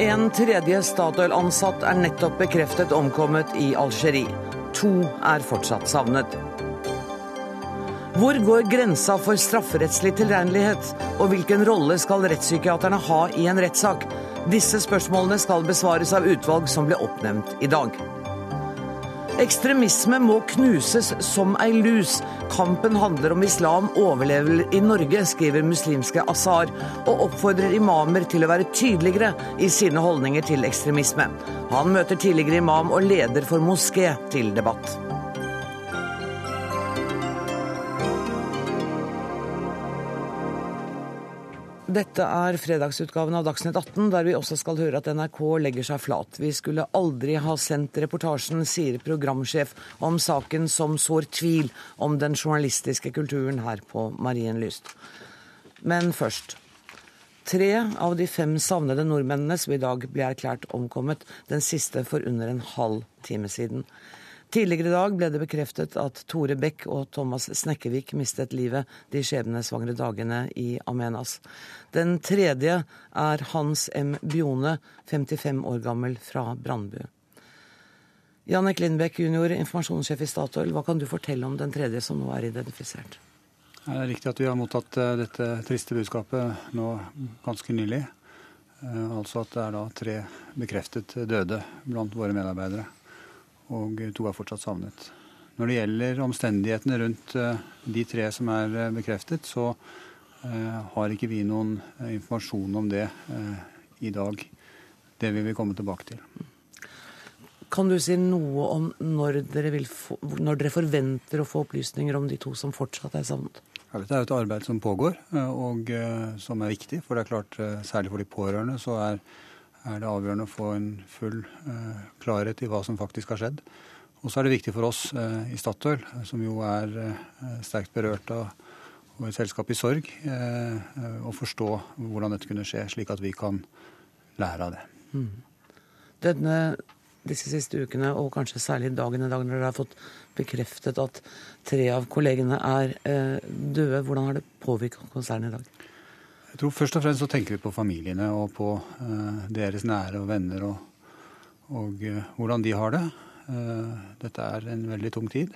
En tredje Statoil-ansatt er nettopp bekreftet omkommet i Algerie. To er fortsatt savnet. Hvor går grensa for strafferettslig tilregnelighet, og hvilken rolle skal rettspsykiaterne ha i en rettssak? Disse spørsmålene skal besvares av utvalg som ble oppnevnt i dag. Ekstremisme må knuses som ei lus. Kampen handler om islam overlever i Norge, skriver muslimske Azar, og oppfordrer imamer til å være tydeligere i sine holdninger til ekstremisme. Han møter tidligere imam og leder for moské til debatt. Dette er fredagsutgaven av Dagsnytt 18, der vi også skal høre at NRK legger seg flat. Vi skulle aldri ha sendt reportasjen, sier programsjef om saken som sår tvil om den journalistiske kulturen her på Marienlyst. Men først. Tre av de fem savnede nordmennene som i dag ble erklært omkommet, den siste for under en halv time siden. Tidligere i dag ble det bekreftet at Tore Beck og Thomas Snekkevik mistet livet de skjebnesvangre dagene i Amenas. Den tredje er Hans M. Bione, 55 år gammel, fra Brandbu. Jannik Lindbekk jr., informasjonssjef i Statoil, hva kan du fortelle om den tredje som nå er identifisert? Det er riktig at vi har mottatt eh, dette triste budskapet nå ganske nylig. Eh, altså at det er da tre bekreftet døde blant våre medarbeidere og to er fortsatt savnet. Når det gjelder omstendighetene rundt eh, de tre som er eh, bekreftet, så eh, har ikke vi noen informasjon om det i dag. Det vil vi komme tilbake til. Kan du si noe om når dere, få, når dere forventer å få opplysninger om de to som fortsatt er savnet? Ja, dette er et arbeid som pågår, og som er viktig. For det er klart, særlig for de pårørende, så er er det avgjørende å få en full eh, klarhet i hva som faktisk har skjedd. Og så er det viktig for oss eh, i Statoil, som jo er eh, sterkt berørt av og et selskap i sorg, å forstå hvordan dette kunne skje, slik at vi kan lære av det. Mm. Denne, disse siste ukene, og kanskje særlig dagen i dag, når dere har fått bekreftet at tre av kollegene er døde, hvordan har det påvirket konsernet i dag? Jeg tror Først og fremst så tenker vi på familiene og på uh, deres nære og venner og, og uh, hvordan de har det. Uh, dette er en veldig tung tid.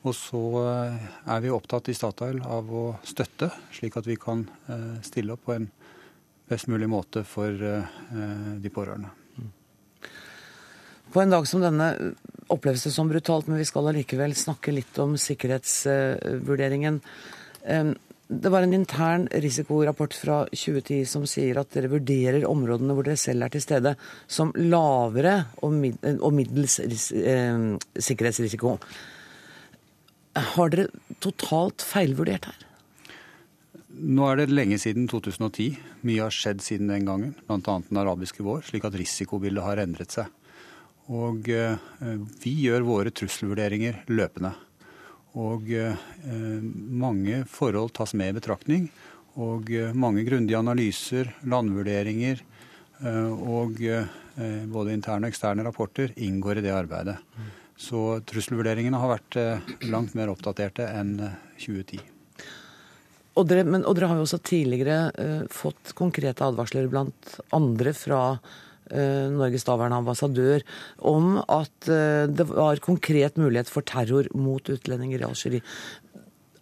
Og så er vi opptatt i Statoil av å støtte, slik at vi kan stille opp på en best mulig måte for de pårørende. På en dag som denne oppleves det som brutalt, men vi skal allikevel snakke litt om sikkerhetsvurderingen. Det var en intern risikorapport fra 2010 som sier at dere vurderer områdene hvor dere selv er til stede, som lavere og, middels eh, sikkerhetsrisiko. Har dere totalt feilvurdert her? Nå er det lenge siden 2010. Mye har skjedd siden den gangen, bl.a. den arabiske vår, slik at risikobildet har endret seg. Og eh, vi gjør våre trusselvurderinger løpende. Og eh, mange forhold tas med i betraktning. Og eh, mange grundige analyser, landvurderinger eh, og både interne og eksterne rapporter inngår i det arbeidet. Så trusselvurderingene har vært langt mer oppdaterte enn 2010. Og dere, men, og dere har jo også tidligere fått konkrete advarsler blant andre fra Norges daværende ambassadør om at eh, det var konkret mulighet for terror mot utlendinger i Algerie.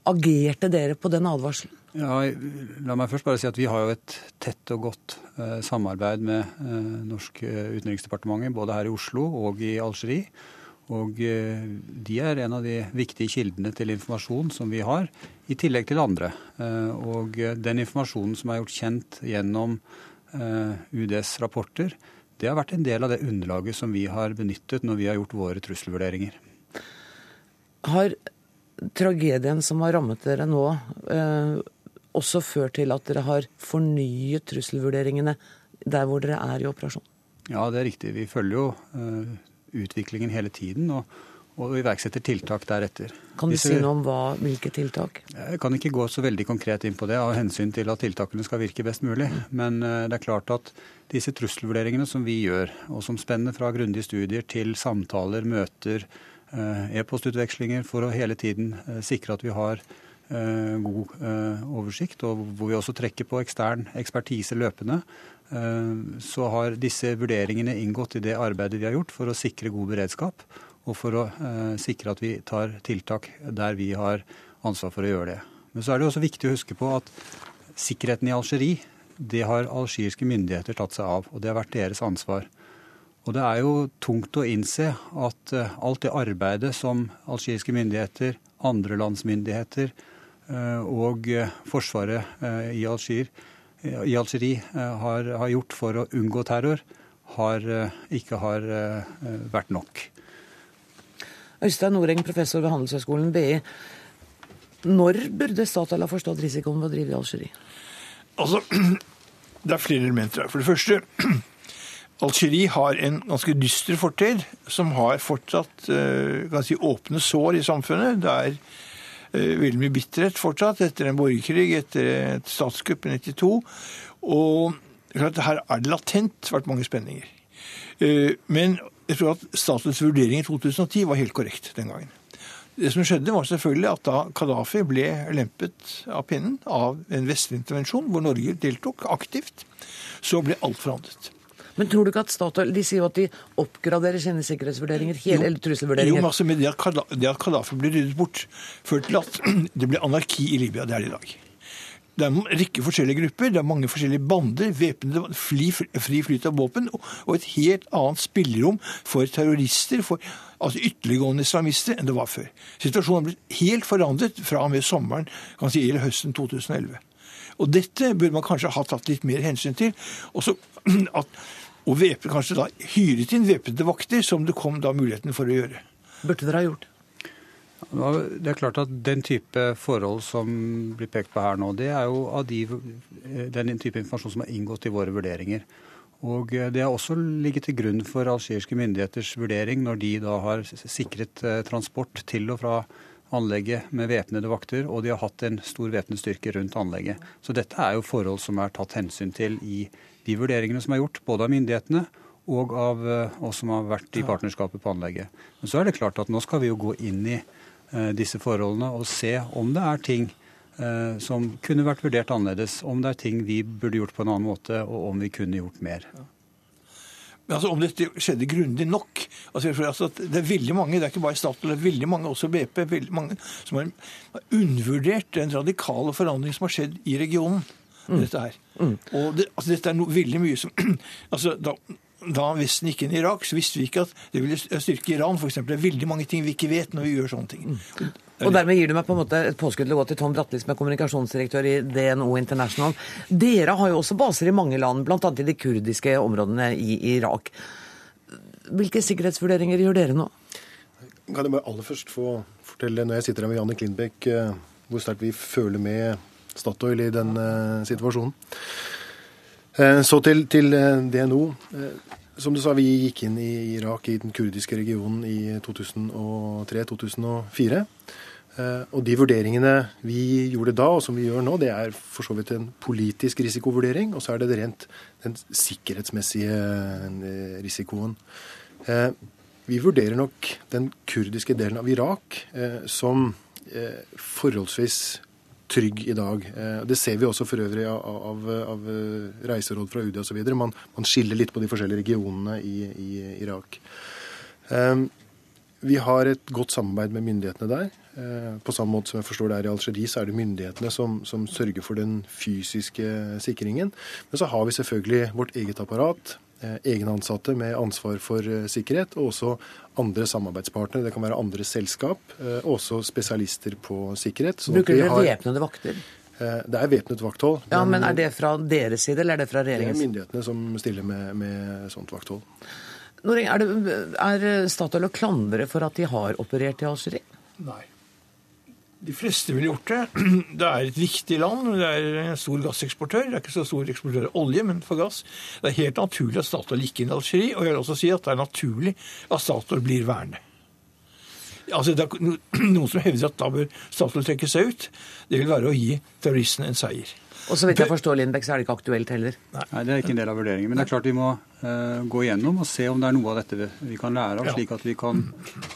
Agerte dere på den advarselen? Ja, la meg først bare si at Vi har jo et tett og godt eh, samarbeid med eh, norsk eh, utenriksdepartementet, både her i Oslo og i Algerie. Og eh, de er en av de viktige kildene til informasjon som vi har, i tillegg til andre. og den informasjonen som er gjort kjent gjennom UDs rapporter, det har vært en del av det underlaget som vi har benyttet når vi har gjort våre trusselvurderinger. Har tragedien som har rammet dere nå, eh, også ført til at dere har fornyet trusselvurderingene der hvor dere er i operasjon? Ja, det er riktig. Vi følger jo eh, utviklingen hele tiden. og og iverksetter tiltak deretter. Kan du Disse, si noe om hva, hvilke tiltak? Jeg kan ikke gå så veldig konkret inn på det av hensyn til at tiltakene skal virke best mulig. Men eh, det er klart at disse trusselvurderingene som vi gjør, og som spenner fra grundige studier til samtaler, møter, eh, e-postutvekslinger, for å hele tiden eh, sikre at vi har god oversikt, og hvor vi også trekker på ekstern ekspertise løpende, så har disse vurderingene inngått i det arbeidet vi har gjort for å sikre god beredskap, og for å sikre at vi tar tiltak der vi har ansvar for å gjøre det. Men så er det også viktig å huske på at sikkerheten i Algerie det har algeriske myndigheter tatt seg av, og det har vært deres ansvar. Og det er jo tungt å innse at eh, alt det arbeidet som algeriske myndigheter, andre lands myndigheter eh, og eh, Forsvaret i Algerie i Algerie har, har, gjort for å unngå terror, har, ikke har vært nok. Øystein Noreng, professor ved Handelshøyskolen BI. Når burde Statoil ha forstått risikoen ved å drive i Algerie? Altså, Det er flere elementer her. For det første, Algerie har en ganske dyster fortid, som har fortsatt eh, si, åpne sår i samfunnet. Det er uh, veldig mye bitterhet fortsatt etter en borgerkrig, etter et statskupp i 92. Og klart, her er det latent vært mange spenninger. Uh, men jeg tror at statens vurdering i 2010 var helt korrekt den gangen. Det som skjedde, var selvfølgelig at da Gaddafi ble lempet av pinnen av en vestlig intervensjon, hvor Norge deltok aktivt, så ble alt forandret. Men tror du ikke at Statoil De sier jo at de oppgraderer sine sikkerhetsvurderinger, hele, eller trusselvurderinger. Jo, men med det at Gaddafi ble ryddet bort, førte til at det ble anarki i Libya. Det er det i dag. Det er en rekke forskjellige grupper, det er mange forskjellige bander, væpnede, fri, fri flyt av våpen, og et helt annet spillerom for terrorister, for altså ytterliggående islamister, enn det var før. Situasjonen har blitt helt forandret fra og med sommeren, kan si, eller høsten 2011. Og dette burde man kanskje ha tatt litt mer hensyn til. Også at, og væpne, kanskje da hyret inn væpnede vakter, som det kom da muligheten for å gjøre. Burde dere ha gjort? Det er klart at Den type forhold som blir pekt på her nå, det er jo av de, den type informasjon som har inngått i våre vurderinger. Og eh, Det har også ligget til grunn for algeriske myndigheters vurdering når de da har sikret eh, transport til og fra anlegget med væpnede vakter, og de har hatt en stor væpnet styrke rundt anlegget. Så dette er jo forhold som er tatt hensyn til i de vurderingene som er gjort, både av myndighetene og av eh, oss som har vært i partnerskapet på anlegget. Men så er det klart at nå skal vi jo gå inn i Eh, disse forholdene og se om det er ting eh, som kunne vært vurdert annerledes. Om det er ting vi burde gjort på en annen måte, og om vi kunne gjort mer. Men altså, Om dette skjedde grundig nok altså, altså, Det er veldig mange, det er ikke bare Statoil, det er veldig mange, også BP, veldig mange, som har undervurdert den radikale forandring som har skjedd i regionen. Mm. Dette her. Mm. Og det, altså, dette er no, veldig mye som altså, da, da Vesten gikk inn i Irak, så visste vi ikke at det ville styrke Iran. For eksempel. det er veldig mange ting vi ikke vet når vi gjør sånne ting. Mm. Og dermed gir du meg på en måte et påskudd til å gå til Tom Bratli, som er kommunikasjonsdirektør i DNO International. Dere har jo også baser i mange land, bl.a. i de kurdiske områdene i Irak. Hvilke sikkerhetsvurderinger gjør dere nå? Kan jeg bare aller først få fortelle, når jeg sitter her med Janne Klindbekk, eh, hvor sterkt vi føler med Statoil i den uh, situasjonen. Uh, så til, til uh, DNO. Som du sa, vi gikk inn i Irak, i den kurdiske regionen, i 2003-2004. Eh, og de vurderingene vi gjorde da, og som vi gjør nå, det er for så vidt en politisk risikovurdering. Og så er det rent den sikkerhetsmessige eh, risikoen. Eh, vi vurderer nok den kurdiske delen av Irak som forholdsvis trygg i dag. Eh, det ser vi også for øvrig av, av, av reiseråd fra UD osv. Man, man skiller litt på de forskjellige regionene i, i Irak. Um, vi har et godt samarbeid med myndighetene der. Eh, på samme måte som jeg forstår det er i Algerie, så er det myndighetene som, som, sørger for den fysiske sikringen. Men så har vi selvfølgelig vårt eget apparat, egne ansatte med ansvar for sikkerhet, og også andre samarbeidspartnere. Det kan være andre selskap, eh, og også spesialister på sikkerhet. Bruker dere væpnede vakter? Eh, det er væpnet vakthold. Ja, men Er det fra deres side, eller er det fra regjeringens? Det er myndighetene som stiller med, med sånt vakthold. Noreng, er, det, er Statoil å klandre for at de har operert i Algerie? Nei. De fleste ville gjort det. Det er et viktig land. Det er en stor gasseksportør. Det er ikke så stor eksportør av olje, men for gass. Det er helt naturlig at Statoil gikk inn i Algerie. Og jeg vil også si at det er naturlig at Statoil blir værende. Altså, det er noen som hevder at da bør Statoil trekke seg ut. Det vil være å gi terroristene en seier. Og så vidt jeg forstår, Lindbekk, så er det ikke aktuelt heller. Nei, det er ikke en del av vurderingen. Men det er klart vi må uh, gå igjennom og se om det er noe av dette vi kan lære av, slik at vi kan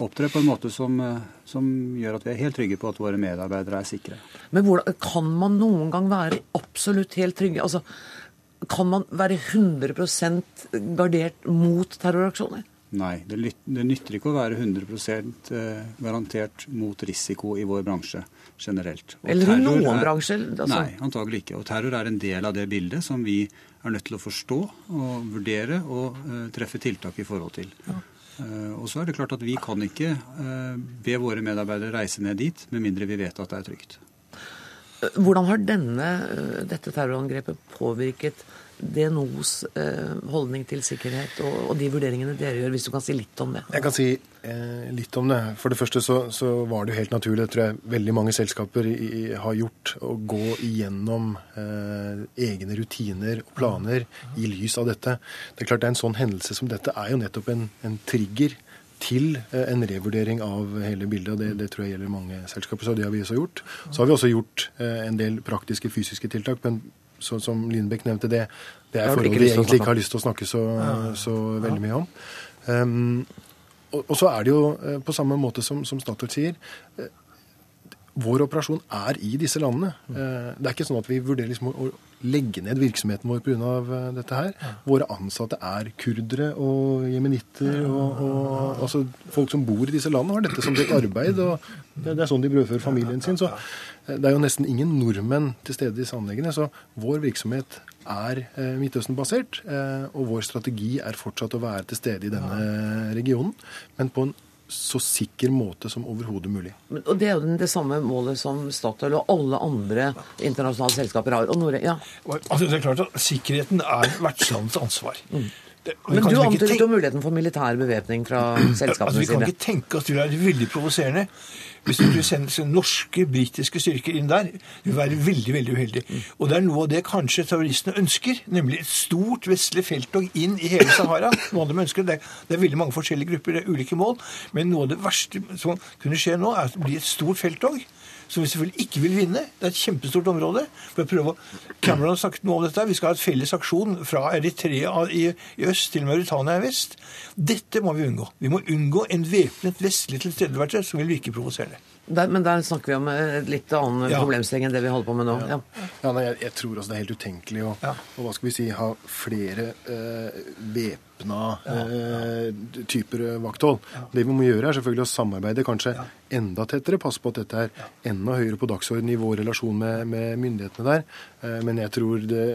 opptre på en måte som, uh, som, gjør at vi er helt trygge på at våre medarbeidere er sikre. Men hvordan, kan man noen gang være absolutt helt trygge? Altså, kan man være 100% gardert mot terroraksjoner? Nei, det, det nytter ikke å være 100 eh, garantert mot risiko i vår bransje generelt. Og Eller i noen er, bransjer? Altså. Nei, antagelig ikke. Og terror er en del av det bildet som vi er nødt til å forstå og vurdere og uh, treffe tiltak i forhold til. Ja. Uh, og så er det klart at vi kan ikke uh, be våre medarbeidere reise ned dit med mindre vi vet at det er trygt. Hvordan har denne, dette terrorangrepet påvirket DNOs eh, holdning til sikkerhet og, de vurderingene dere gjør, hvis du kan si litt om det? Jeg kan si eh, litt om det. For det første så, så, var det jo helt naturlig, det tror jeg veldig mange selskaper i, har gjort, å gå igjennom eh, egne rutiner og planer i lys av dette. Det er klart det er En sånn hendelse som dette er jo nettopp en, en trigger til eh, en revurdering av hele bildet. og det, det, tror jeg gjelder mange selskaper. Så det har vi også gjort. Så har vi også gjort eh, en del praktiske fysiske tiltak. men så, som Lindbekk nevnte, det, det er forhold vi egentlig ikke har lyst til å snakke så, så veldig mye om. Um, og, og, så er det jo eh, på samme måte som, som Statoil sier eh, vår operasjon er i disse landene. Uh, det er ikke sånn at vi vurderer liksom å legge ned virksomheten vår pga. Uh, dette her. Våre ansatte er kurdere og jemenitter og, og altså folk som bor i disse landene, har dette som sitt arbeid. og det, det er sånn de brødfører familien sin. Så Eh, det er jo nesten ingen nordmenn til stede i disse anleggene, så vår virksomhet er eh, Midtøsten-basert. Eh, og vår strategi er fortsatt å være til stede i denne regionen, men på en så sikker måte som overhodet mulig. Og Det er jo det samme målet som Statoil og alle andre internasjonale selskaper har. Og Nore, ja. altså, det er klart at Sikkerheten er vertslandets ansvar. Mm. Det, Men du antydet jo muligheten for militær bevæpning fra selskapene altså, vi kan ikke tenke oss til å være veldig provoserende. Hvis du sender norske, britiske styrker inn der, du vil være veldig veldig uheldig. Og det er noe av det kanskje terroristene ønsker, nemlig et stort vestlig felttog inn i hele Sahara. Noe av dem ønsker det. Det er veldig mange forskjellige grupper, det er ulike mål. Men noe av det verste som kunne skje nå, er at det blir et stort felttog som vi selvfølgelig ikke vil vinne. Det er et kjempestort område. For å prøve å Cameron har sagt noe om dette. Vi skal ha et felles aksjon fra Eritrea i, i øst til Mauritania i vest. Dette må vi unngå. Vi må unngå en væpnet vestlig tilstedeværelse som vil virke provoserende. Der, men der snakker vi om et litt annen ja. problemstilling enn det vi holder på med nå. Ja. ja nei, jeg, jeg, tror også det er helt utenkelig å, og hva skal vi si, ha flere uh, væpna uh, typer vakthold. Det vi må gjøre, er selvfølgelig å samarbeide kanskje enda tettere, passe på at dette er enda høyere på dagsordenen i vår relasjon med, med myndighetene der. Uh, men jeg tror det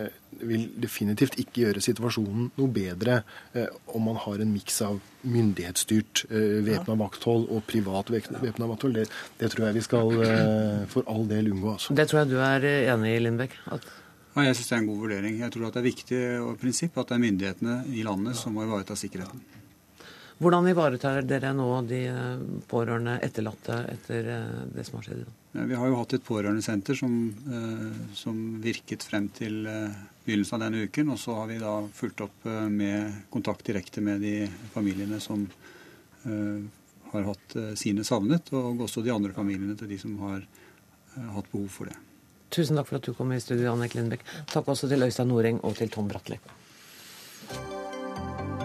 vil definitivt ikke gjøre situasjonen noe bedre eh, om man har en miks av myndighetsstyrt eh, væpna vakthold og privat væpna vakthold. Det, det, tror jeg vi skal eh, for all del unngå. Altså. Det tror jeg du er eh, enig i, Lindbekk? At... Ja, jeg syns det er en god vurdering. Jeg tror at det er viktig og prinsipp at det er myndighetene i landet som må ivareta sikkerheten. Hvordan ivaretar dere nå de eh, pårørende etterlatte etter eh, det som har skjedd? Vi har jo hatt et pårørendesenter som, som virket frem til begynnelsen av denne uken. Og så har vi da fulgt opp eh, med kontakt direkte med de familiene som har hatt sine savnet, og også de andre familiene til de som har hatt behov for det. Tusen takk for at du kom i studio, Annek Lindbekk. Takk også til Øystein Noreng og til Tom Bratli.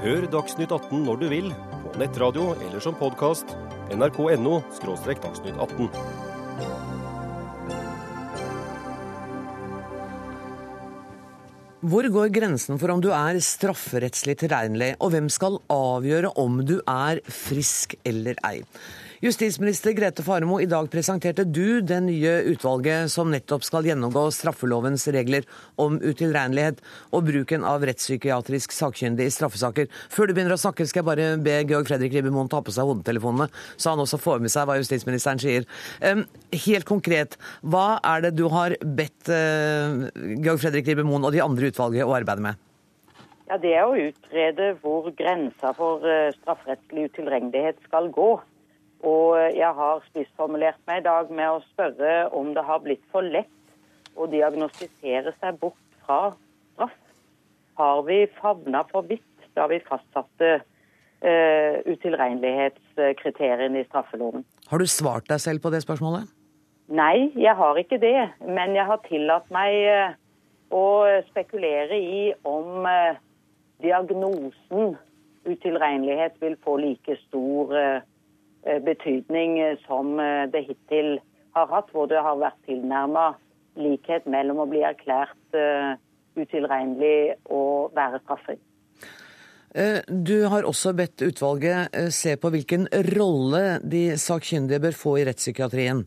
Hør Dagsnytt 18 når du vil, på nettradio eller som podkast. nrk.no – dagsnytt 18. Hvor går grensen for om du er strafferettslig tilregnelig, og hvem skal avgjøre om du er frisk eller ei? Justisminister Grete Faremo, i dag presenterte du det nye utvalget som nettopp skal gjennomgå straffelovens regler om utilregnelighet og bruken av rettspsykiatrisk sakkyndig i straffesaker. Før du begynner å snakke, skal jeg bare be Georg Fredrik Ribbemoen ta på seg hodetelefonene, så han også får med seg hva justisministeren sier. Helt konkret, hva er det du har bedt eh, Georg Fredrik Ribbemoen og de andre utvalget å arbeide med? Ja, Det er å utrede hvor grensa for eh, strafferettslig utilregnelighet skal gå. Og jeg har spissformulert meg i dag med å spørre om det har blitt for lett å diagnostisere seg bort fra straff. Har vi favna for vidt da vi fastsatte uh, utilregnelighetskriteriene i straffeloven? Har du svart deg selv på det spørsmålet? Nei, jeg har ikke det. Men jeg har tillatt meg uh, å spekulere i om diagnosen utilregnelighet vil få like stor Eh, betydning eh, som eh, det hittil har hatt, hvor det har vært tilnærma likhet mellom å bli erklært utilregnelig og være straffri. Eh, du har også bedt utvalget eh, se på hvilken rolle de sakkyndige bør få i rettspsykiatrien.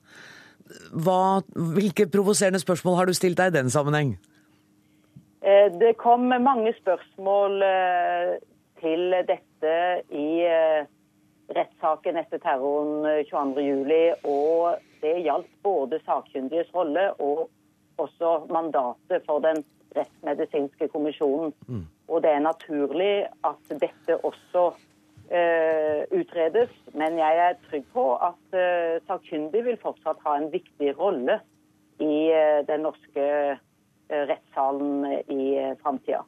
Hva, hvilke provoserende spørsmål har du stilt deg i den sammenheng? Eh, det kom mange spørsmål til dette i rettssaken etter terroren 22.07. Og det gjaldt både sakkyndiges rolle og også mandatet for den rettsmedisinske kommisjonen. Mm. Og det er naturlig at dette også uh, utredes. Men jeg er trygg på at uh, sakkyndig vil fortsatt ha en viktig rolle i uh, den norske rettssalen i framtida.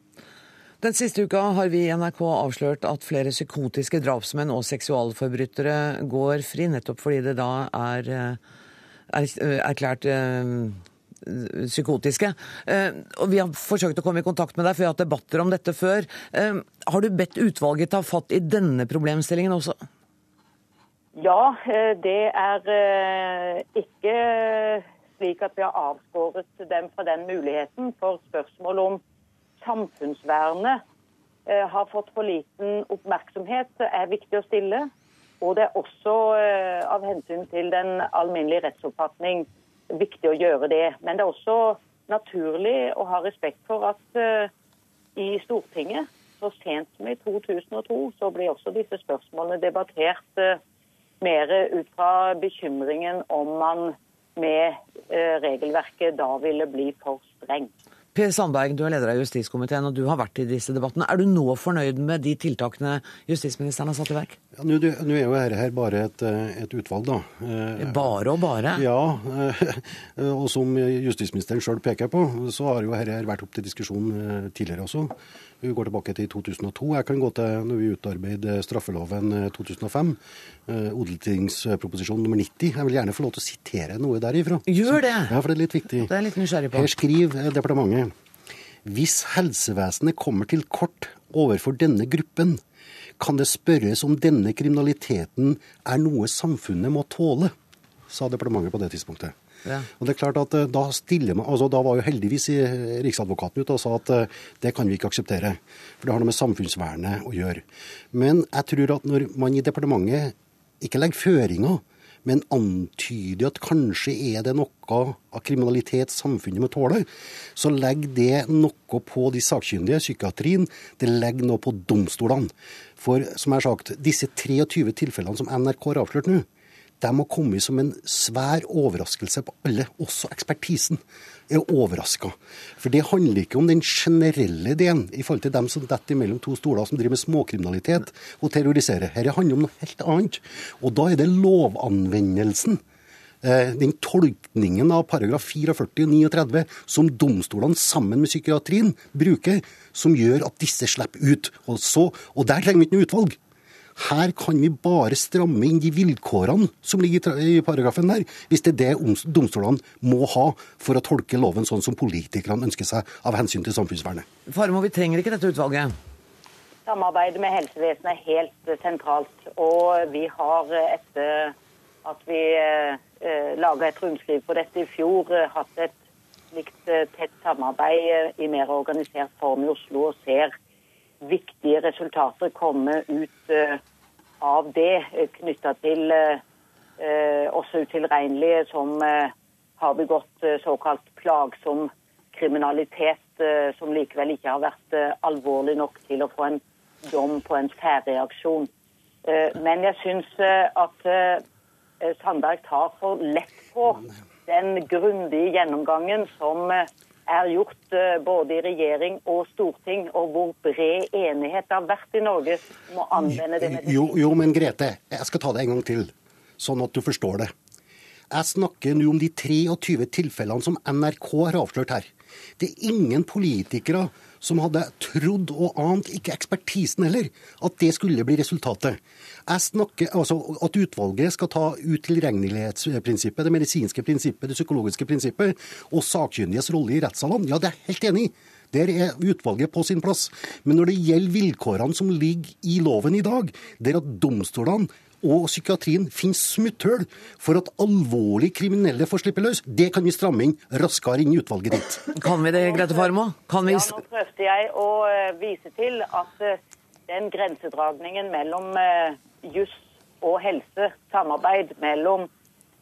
Den siste uka har vi i NRK avslørt at flere psykotiske drapsmenn og seksualforbrytere går fri, nettopp fordi det da er, er erklært psykotiske. Eh, og Vi har forsøkt å komme i kontakt med deg, for vi har hatt debatter om dette før. Eh, har du bedt utvalget ta fatt i denne problemstillingen også? Ja, eh, det er ikke slik at vi har avskåret dem fra den muligheten. For spørsmål om samfunnsvernet har fått for liten oppmerksomhet, er viktig å stille. Og det er også av hensyn til den alminnelige rettsoppfatning viktig å gjøre det. Men det er også naturlig å ha respekt for at uh, i Stortinget så sent som i 2002 så ble også disse spørsmålene debattert uh, mer ut fra bekymringen om man med uh, regelverket da ville bli for streng. Per Sandberg, du er leder av justiskomiteen, og du har vært i disse debattene. Er du nå fornøyd med de tiltakene justisministeren har satt i verk? Ja, Nå er jo dette bare et, et, utvalg, da. Eh, bare og bare? Ja. Og som justisministeren sjøl peker på, så har jo dette vært opp til diskusjon eh, tidligere også. Vi går tilbake til 2002. Jeg kan gå til når vi utarbeider straffeloven 2005. Eh, eh, Odeltingsproposisjon nummer 90. Jeg vil gjerne få lov til å sitere noe derifra. Gjør det! Ja, for det er litt viktig. Det er litt nysgjerrig på. Her skriver departementet hvis helsevesenet kommer til kort overfor denne gruppen, kan det spørres om denne kriminaliteten er noe samfunnet må tåle, sa departementet på det tidspunktet. Og det er klart at eh, Da stiller man, altså da var jo heldigvis eh, Riksadvokaten ute og sa at eh, det kan vi ikke akseptere. For det har noe med samfunnsvernet å gjøre. Men jeg tror at når man i departementet ikke legger føringer, men antyder at kanskje er det noe av kriminalitet samfunnet må tåle, så legger det noe på de sakkyndige, psykiatrien. Det legger noe på domstolene. For som jeg har sagt, disse 23 tilfellene som NRK har avslørt nå, de har kommet som en svær overraskelse på alle, også ekspertisen er overraska. For det handler ikke om den generelle delen i forhold til dem som detter mellom to stoler, som driver med småkriminalitet og terroriserer. Dette handler om noe helt annet. Og da er det lovanvendelsen. Eh, den tolkningen av paragraf 44 og 39 som domstolene sammen med psykiatrien bruker, som gjør at disse slipper ut. Og, så, og der trenger vi ikke noe utvalg. Her kan vi bare stramme inn de vilkårene som ligger i paragrafen der, hvis det er det domstolene må ha for å tolke loven sånn som politikerne ønsker seg av hensyn til samfunnsvernet. Farmo, vi trenger ikke dette utvalget. Samarbeidet med helsevesenet er helt sentralt. Og vi har etter at vi eh, laga et rundskriv på dette i fjor, hatt et slikt eh, tett samarbeid i mer organisert form i Oslo og ser viktige resultater komme ut eh, av det, eh, knytta til eh, også utilregnelige som har begått såkalt plagsom kriminalitet, som likevel ikke har vært alvorlig nok til å få en dom på en særreaksjon. Men jeg syns at Sandberg tar for lett på den grundige gjennomgangen som er gjort eh, både i regjering og storting, og hvor bred enighet det har vært i Norge om å anvende det medisinske. Jo, jo, men Grete, jeg skal ta det en gang til, sånn at du forstår det. Jeg snakker nå om de 23 tilfellene som NRK har avslørt her. Det er ingen politikere som hadde trodd og ant, ikke ekspertisen heller, at det skulle bli resultatet. Jeg snakker, altså At utvalget skal ta utilregnelighetsprinsippet, det medisinske prinsippet, det psykologiske prinsippet og sakkyndiges rolle i rettssalene, ja, det er jeg helt enig i. Der er utvalget på sin plass. Men når det gjelder vilkårene som ligger i loven i dag, der at domstolene og psykiatrien finner smutthull for at alvorlig kriminelle får slippe løs. Det kan vi stramme inn raskere inn i utvalget ditt. Kan vi det, Grete Farmo? Kan vi Ja, nå prøvde jeg å eh, vise til at eh, den grensedragningen mellom eh, juss og helse, samarbeid mellom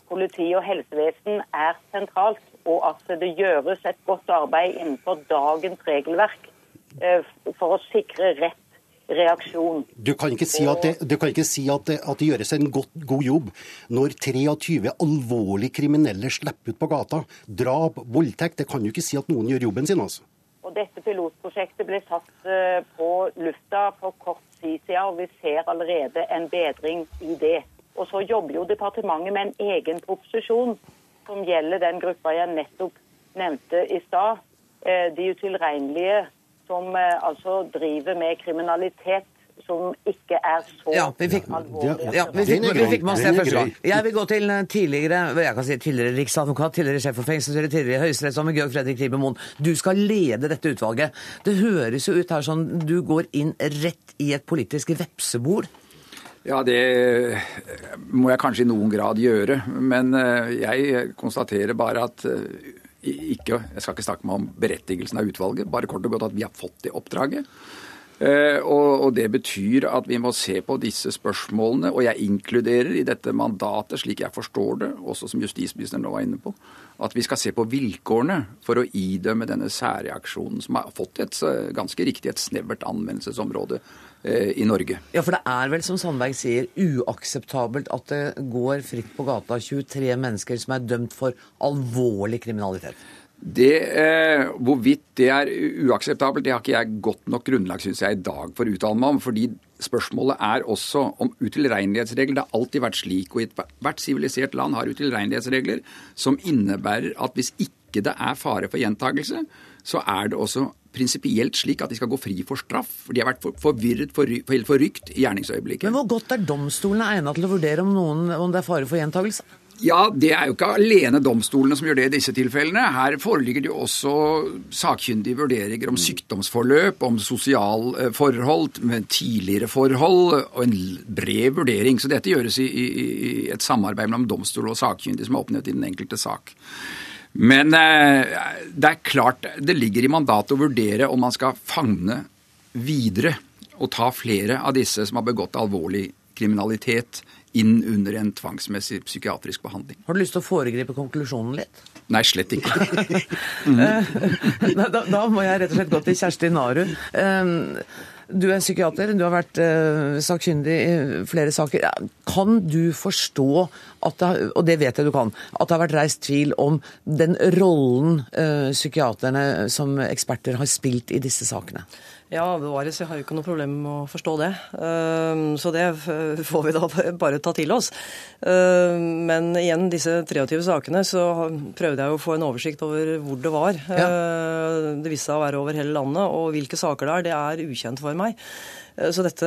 politi og helsevesen, er sentralt, og at det gjøres et godt arbeid innenfor dagens regelverk for å sikre rett reaksjon. Du kan ikke si at det, du kan ikke si at det, at det gjøres en godt, god jobb når 23 alvorlig kriminelle slipper ut på gata. Drap, voldtekt. Det kan du ikke si at noen gjør jobben sin. altså. Og dette pilotprosjektet ble satt eh, på lufta for kort tid siden, og vi ser allerede en bedring i det. Og så jobber jo departementet med en egen proposisjon som gjelder den gruppa jeg nettopp nevnte i stad. Eh, De utilregnelige som eh, altså driver med kriminalitet som ikke er så Ja, vi fikk, alvorlig. ja, vi fikk, vi fikk med oss det er første gang. Jeg vil gå til eh, tidligere jeg kan si tidligere riksadvokat, tidligere sjef for fengselsstyret, tidligere høyesterettsdommer Georg Fredrik Riiber-Moen. Du skal lede dette utvalget. Det høres jo ut her som du går inn rett i et politisk vepsebol. Ja, det må jeg kanskje i noen grad gjøre. Men eh, jeg konstaterer bare at eh, ikke, Jeg skal ikke snakke meg om berettigelsen av utvalget, bare kort og godt at vi har fått det oppdraget. Eh, Og, det betyr at vi må se på disse spørsmålene, og jeg inkluderer i dette mandatet, slik jeg forstår det, også som justisministeren nå var inne på, at vi skal se på vilkårene for å idømme denne særreaksjonen, som har fått et eh, ganske riktig et snevert anvendelsesområde i Norge. Ja, for det er vel, som Sandberg sier, uakseptabelt at det går fritt på gata 23 mennesker som er dømt for alvorlig kriminalitet. Det, eh, hvorvidt det er uakseptabelt, det har ikke jeg godt nok grunnlag synes jeg, i dag for å uttale meg om. fordi spørsmålet er også om utilregnelighetsregler. Det har alltid vært slik, og i hvert sivilisert land har utilregnelighetsregler som innebærer at hvis ikke det er fare for gjentagelse, så er det også prinsipielt slik at de skal gå fri for straff. For de har vært for, forvirret, for, helt forrykt i gjerningsøyeblikket. Men hvor godt er domstolene egnet til å vurdere om, noen, om det er fare for gjentakelse? Ja, det er jo ikke alene domstolene som gjør det i disse tilfellene. Her foreligger det jo også sakkyndige vurderinger om sykdomsforløp, om sosial forhold, med tidligere forhold, og en bred vurdering. Så dette gjøres i, i, i et samarbeid mellom domstol og sakkyndige som er oppnevnt i den enkelte sak. Men eh, det er klart det ligger i mandatet å vurdere om man skal fagne videre og ta flere av disse som har begått alvorlig kriminalitet inn under en tvangsmessig psykiatrisk behandling. Har du lyst til å foregripe konklusjonen litt? Nei, slett ikke. Da, da, da må jeg rett og slett gå til Kjersti Naru. Eh, Du er psykiater, du har vært uh, sakkyndig i flere saker. Kan du forstå, det, og det vet jeg du kan, at det har vært reist tvil om den rollen uh, psykiaterne som eksperter har spilt i disse sakene? Ja, bevares. Jeg har jo ikke noe problem med å forstå det. Ehm, Så det får vi da bare ta til oss. Ehm, Men igjen, disse 23 sakene, så prøvde jeg å få en oversikt over hvor det var. Ja. Det viste seg å være over hele landet, og hvilke saker det er, det er ukjent for meg. Så dette,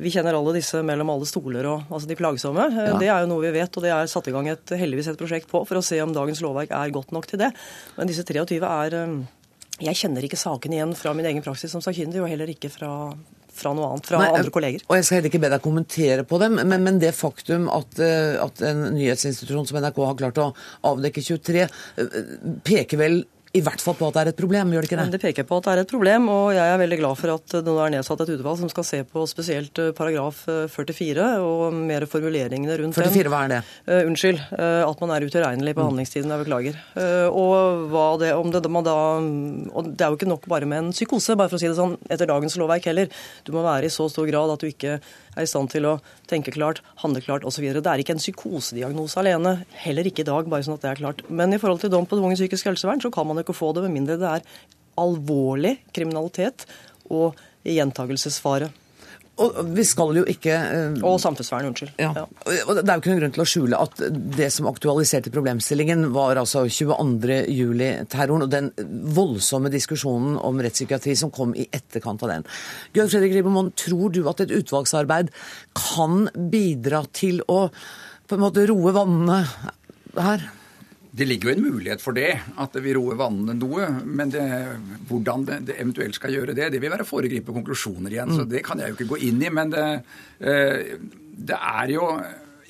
Vi kjenner alle disse mellom alle stoler, og, altså de plagsomme. Ja. Det er jo noe vi vet, og det er satt i gang et, heldigvis et prosjekt på for å se om dagens lovverk er godt nok til det. Men disse 23 er Jeg kjenner ikke saken igjen fra min egen praksis som sakkyndig, og heller ikke fra, fra noe annet, fra Nei, andre kolleger. Og jeg skal heller ikke be deg kommentere på dem, men, men det faktum at, eh, at en nyhetsinstitusjon som NRK har klart å avdekke 23, eh, peker vel i hvert fall på at det er et problem, gjør det ikke det? det peker på at det er et problem, og jeg er veldig glad for at det nå er nedsatt et utvalg som skal se på spesielt eh, paragraf eh, 44 og mer formuleringene rundt 44, hva er det? Uh, unnskyld. Uh, at man er utilregnelig på handlingstiden. Jeg beklager. Uh, og hva det, om det, man da, og det er jo ikke nok bare med en psykose, bare for å si det sånn, etter dagens lovverk heller. Du må være i så stor grad at du ikke er i stand til å tenke klart, handle klart osv. Det er ikke en psykosediagnose alene. Heller ikke i dag, bare sånn at det er klart. Men i forhold til dom på tvungent psykisk helsevern, så kan man jo ikke få det med mindre det er alvorlig kriminalitet og gjentagelsesfare. Og vi skal jo ikke uh, Og samfunnsvern, unnskyld. ja. Og Det er jo ikke noen grunn til å skjule at det som aktualiserte problemstillingen, var altså 22. juli-terroren og den voldsomme diskusjonen om rettspsykiatri som kom i etterkant av den. Georg Fredrik Ribermoen, tror du at et utvalgsarbeid kan bidra til å på en måte roe vannene her? Det ligger jo en mulighet for det, at det vil roe vannene noe. Men det, hvordan det, det, eventuelt skal gjøre det, det vil være å foregripe konklusjoner igjen. Mm. Så det kan jeg jo ikke gå inn i. Men det, eh, det er jo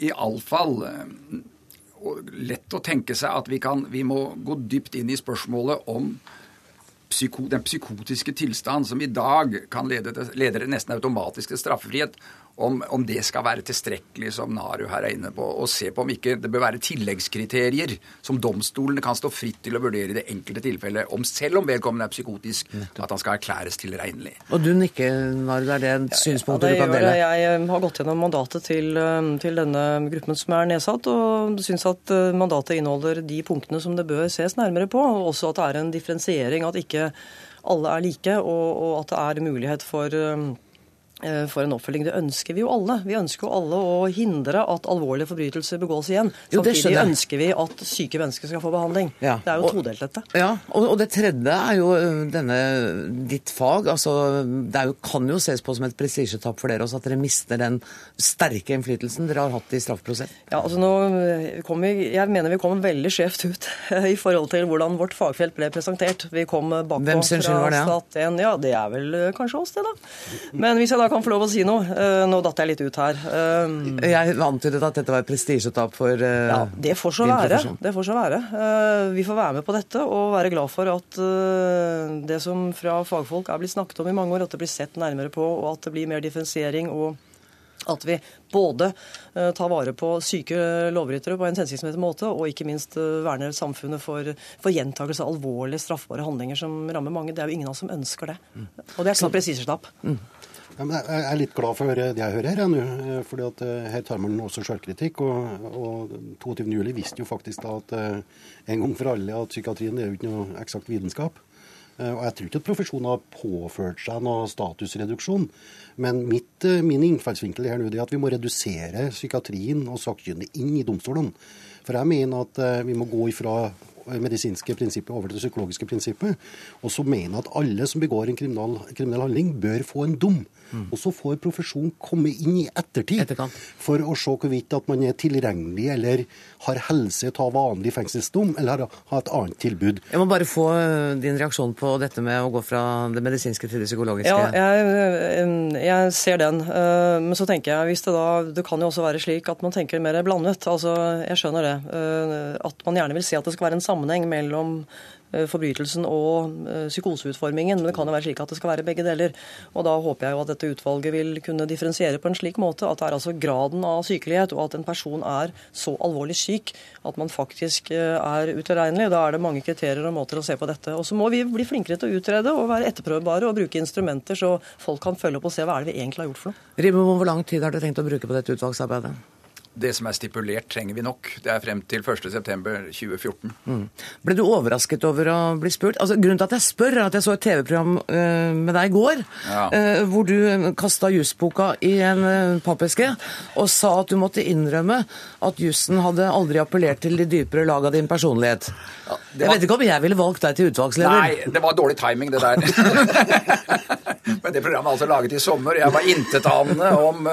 iallfall lett å tenke seg at vi, kan, vi må gå dypt inn i spørsmålet om psyko, den psykotiske tilstand som i dag kan lede, til, lede nesten automatisk til straffefrihet, om, om, det skal være tilstrekkelig, som Naru her er inne på, og se på om ikke det bør være tilleggskriterier som domstolene kan stå fritt til å vurdere i det enkelte tilfellet, om selv om vedkommende er psykotisk, at han skal erklæres tilregnelig. Og du nikker, Naru, er det et synspunkt ja, du kan dele? Jeg har gått gjennom mandatet til, eh, til denne gruppen som er nedsatt, og syns at eh, mandatet inneholder de punktene som det bør ses nærmere på, og også at det er en differensiering, at ikke alle er like, og, og at det er mulighet for Eh, for en oppfølging. Det ønsker vi jo alle. Vi ønsker jo alle å hindre at alvorlige forbrytelser begås igjen. Jo, Samtidig ønsker vi at syke mennesker skal få behandling. Ja. Det er jo og, todelt, dette. Ja, og, og, det tredje er jo øh, denne ditt fag. Altså, det jo, kan jo ses på som et prestisjetap for dere også at dere mister den sterke innflytelsen dere har hatt i straffeprosess. Ja, altså nå kom vi, Jeg mener vi kom veldig skjevt ut i forhold til hvordan vårt fagfelt ble presentert. Vi kom bakpå det? Stat 1. Ja, det er vel kanskje oss, det, da. Men hvis jeg da kan få lov å si noe. Eh, nå datt jeg litt ut her. Eh, jeg antydet at dette var et prestisjetap for uh, Ja, det får så være. Det får så være. Vi får være med på dette og være glad for at det som fra fagfolk er blitt snakket om i mange år, at det blir sett nærmere på, og at det blir mer differensiering. og at vi både tar vare på syke lovbrytere på en hensiktsmessig måte, og ikke minst verner samfunnet for, for gjentakelse av alvorlige straffbare handlinger som rammer mange. Det er jo ingen av oss som ønsker det. Mm. Og det er ikke noe prestisjetap. Mm. Ja, jeg er litt glad for det jeg hører her nå. Eh, fordi at eh, her tar man også selvkritikk. Og, og 22.07 visste jo faktisk da at eh, en gang for alle at psykiatrien er jo ikke noe eksakt vitenskap. Og jeg tror ikke at profesjonen har påført seg noe statusreduksjon. Men mitt, min innfallsvinkel her nå er at vi må redusere psykiatrien og sakkyndige inn i domstolene. For jeg mener at vi må gå ifra medisinske prinsippet over til det psykologiske prinsippet. Og så mener jeg at alle som begår en kriminal, kriminell handling, bør få en dom. Mm. Og så får profesjonen komme inn i ettertid Etterkant. for å se hvorvidt at man er tilregnelig eller har helse til å ha vanlig fengselsdom, eller har, har et annet tilbud. Jeg må bare få eh, din reaksjon på dette med å gå fra det medisinske til det psykologiske. Ja, jeg, jeg ser den. Eh, men så tenker jeg, hvis det da Det kan jo også være slik at man tenker mer blandet. Altså, jeg skjønner det. Eh, at man gjerne vil si at det skal være en sammenheng mellom Eh, forbrytelsen og eh, psykoseutformingen. Men det kan jo være slik at det skal være begge deler. Og da håper jeg jo at dette utvalget vil kunne differensiere på en slik måte at det er altså graden av sykelighet, og at en person er så alvorlig syk at man faktisk eh, er utilregnelig. Da er det mange kriterier og måter å se på dette. Og så må vi bli flinkere til å utrede og være etterprøvbare og bruke instrumenter så folk kan følge opp og se hva er det vi egentlig har gjort for noe. Ribbe, hvor lang tid har dere tenkt å bruke på dette utvalgsarbeidet? Det som er stipulert, trenger vi nok. Det er frem til 1.9.2014. Mm. Ble du overrasket over å bli spurt? Altså, grunnen til at jeg spør, er at jeg så et TV-program uh, med deg i går, ja. uh, hvor du kasta jusboka i en uh, pappeske og sa at du måtte innrømme at jussen hadde aldri appellert til de dypere lag av din personlighet. Ja, var... Jeg vet ikke om jeg ville valgt deg til utvalgsleder. Nei, det var dårlig timing, det der. Men det programmet er altså laget i sommer. Jeg var intetanende om,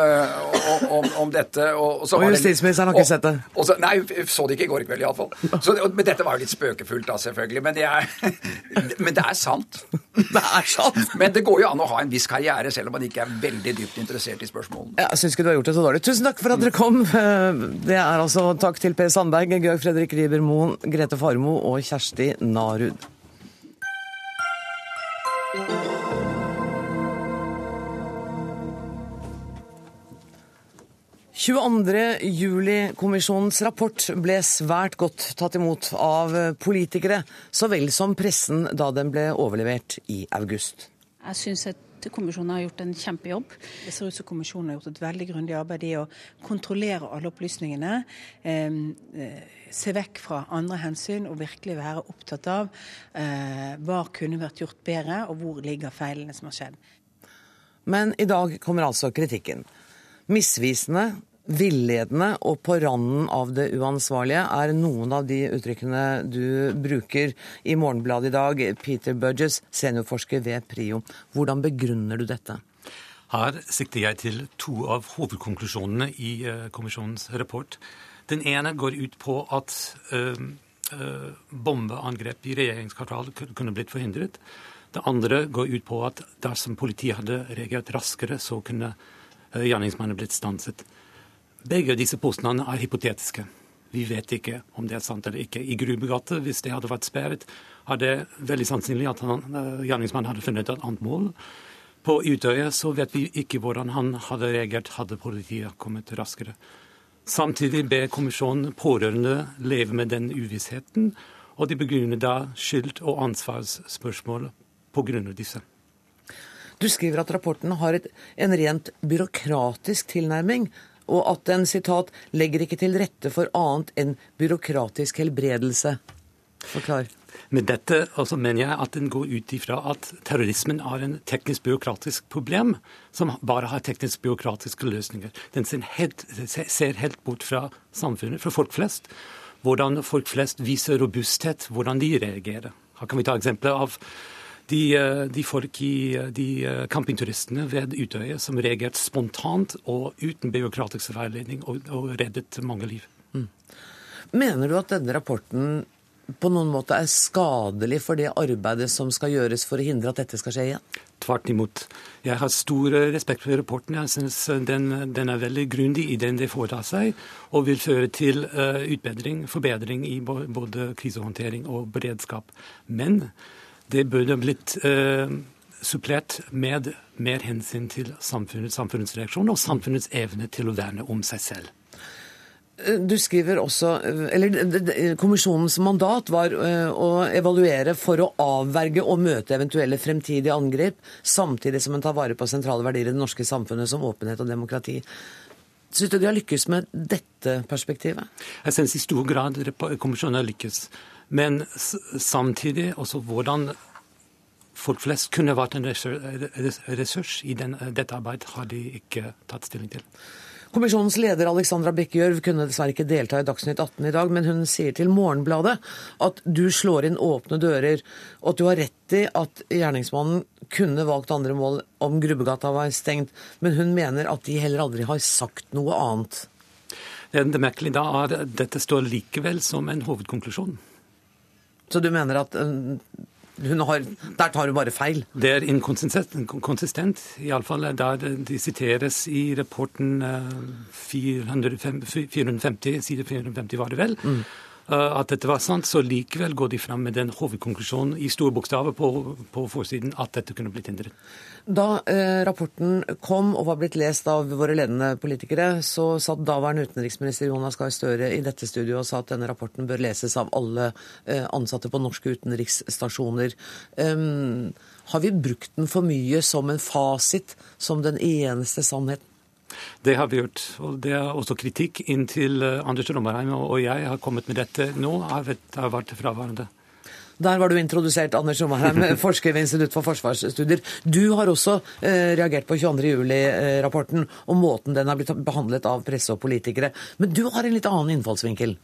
om, om, dette. Og, så var justisministeren har ikke sett det? Så, nei, så det ikke i går kveld iallfall. Men dette var jo litt spøkefullt, da, selvfølgelig. Men det, er, men det er sant. Det er sant. Men det går jo an å ha en viss karriere selv om man ikke er veldig dypt interessert i spørsmålene. Jeg syns ikke du har gjort det så dårlig. Tusen takk for at dere kom. Det er altså takk til Per Sandberg, Georg Fredrik Riiber Moen, Grete Farmo og Kjersti Narud. 22.07-kommisjonens rapport ble svært godt tatt imot av politikere, så vel som pressen da den ble overlevert i august. Jeg synes at kommisjonen har gjort en kjempejobb. Det ser ut som kommisjonen har gjort et veldig grundig arbeid i å kontrollere alle opplysningene. Eh, se vekk fra andre hensyn og virkelig være opptatt av eh, hva kunne vært gjort bedre, og hvor ligger feilene som har skjedd. Men i dag kommer altså kritikken. Misvisende, villedende og på randen av det uansvarlige er noen av de uttrykkene du bruker i Morgenbladet i dag. Peter Burgess, seniorforsker ved PRIO. Hvordan begrunner du dette? Her sikter jeg til to av hovedkonklusjonene i uh, kommisjonens rapport. Den ene går ut på at uh, eh, bombeangrep i regjeringskvartalet kunne blitt forhindret. Det andre går ut på at dersom politiet hadde reagert raskere, så kunne eh, gjerningsmannen blitt stanset. Begge disse påstandene er hypotetiske. Vi vet ikke om det er sant eller ikke. I Grubegata, hvis det hadde vært sperret, er det veldig sannsynlig at han, eh, gjerningsmannen hadde funnet et annet mål. På Utøya så vet vi ikke hvordan han hadde reagert hadde politiet kommet raskere. Samtidig ber kommisjonen pårørende leve med den uvissheten, og de begrunner da skyld- og ansvarsspørsmål av disse. Du skriver at rapporten har et, en rent byråkratisk tilnærming, og at den citat, 'legger ikke til rette for annet enn byråkratisk helbredelse'. Forklar. Med dette altså mener jeg at den går ut ifra at terrorismen er en teknisk-byråkratisk problem som bare har teknisk-byråkratiske løsninger. Den ser helt, ser helt bort fra samfunnet, fra folk flest. Hvordan folk flest viser robusthet, hvordan de reagerer. Her kan vi ta eksempler av de, eh, de folk i de eh, campingturistene ved Utøya som reagerte spontant og uten byråkratisk veiledning og, og reddet mange liv. Mm. Mener du at denne rapporten på noen måte er skadelig for det arbeidet som skal gjøres for å hindre at dette skal skje igjen? Tvert imot. Jeg har stor respekt for rapporten. Jeg synes den, den er veldig grundig i den det foretar seg, og vil føre til utbedring, forbedring i både krisehåndtering og beredskap. Men det burde blitt eh, supplert med mer hensyn til samfunnets, samfunnets reaksjon og samfunnets evne til å verne om seg selv. Du skriver også, eller Kommisjonens mandat var å evaluere for å avverge og møte eventuelle fremtidige angrep, samtidig som en tar vare på sentrale verdier i det norske samfunnet som åpenhet og demokrati. Syns du de har lykkes med dette perspektivet? Jeg synes i stor grad kommisjonen har lykkes. Men samtidig også hvordan folk flest kunne vært en ressurs i den, dette arbeidet, har de ikke tatt stilling til. Kommisjonens leder Alexandra Bekkegjørv kunne dessverre ikke delta i Dagsnytt 18 i dag, men hun sier til Morgenbladet at du slår inn åpne dører, og at du har rett i at gjerningsmannen kunne valgt andre mål om Grubbegata var stengt, men hun mener at de heller aldri har sagt noe annet. Det merkelige da er at dette står likevel som en hovedkonklusjon. Så du mener at har, der tar hun bare feil? Det er inkonsistent, iallfall der de siteres i rapporten 450, 450 side 450 var det vel. Mm. At dette var sant, så likevel går de fram med den hovedkonklusjonen i store bokstaver på, på forsiden at dette kunne blitt hindret. Da eh, rapporten kom og var blitt lest av våre ledende politikere, så satt daværende utenriksminister Jonas Gahr Støre i dette studioet og sa at denne rapporten bør leses av alle eh, ansatte på norske utenriksstasjoner. Um, har vi brukt den for mye som en fasit, som den eneste sannheten? Det har vi gjort. og Det er også kritikk inntil Anders Rommerheim og jeg har kommet med dette nå, har vært fraværende. Der var du introdusert, Anders Sommerheim, forsker ved Institutt for forsvarsstudier. Du har også eh, reagert på 22.07-rapporten og måten den har blitt behandlet av presse og politikere. Men du har en litt annen innfallsvinkel?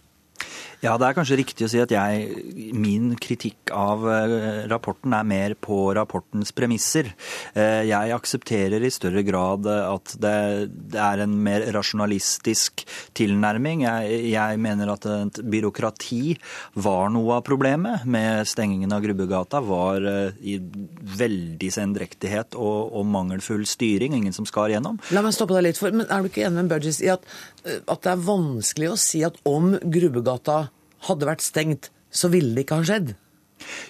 Ja, det er kanskje riktig å si at jeg, min kritikk av eh, rapporten er mer på rapportens premisser. Eh, jeg aksepterer i større grad at det, det er en mer rasjonalistisk tilnærming. Jeg, jeg, mener at et byråkrati var noe av problemet med stengingen av Grubbegata. Var eh, i veldig sendrektighet og, og mangelfull styring. Ingen som skar gjennom. La meg stoppe deg litt, for, men er du ikke enig med Budgies i at, at det er vanskelig å si at om Grubbegata hadde vært stengt, så ville det ikke ha skjedd.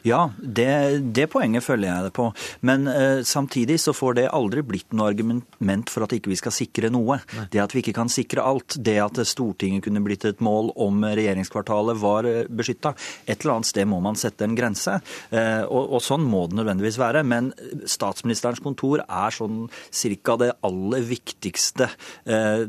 Ja, det, det, poenget følger jeg det på. Men eh, samtidig så får det aldri blitt noe argument for at ikke vi skal sikre noe. Nei. Det at vi ikke kan sikre alt, det at Stortinget kunne blitt et mål om regjeringskvartalet var eh, beskytta. Et eller annet sted må man sette en grense. Eh, og, og, sånn må det nødvendigvis være. Men statsministerens kontor er sånn cirka det aller viktigste eh,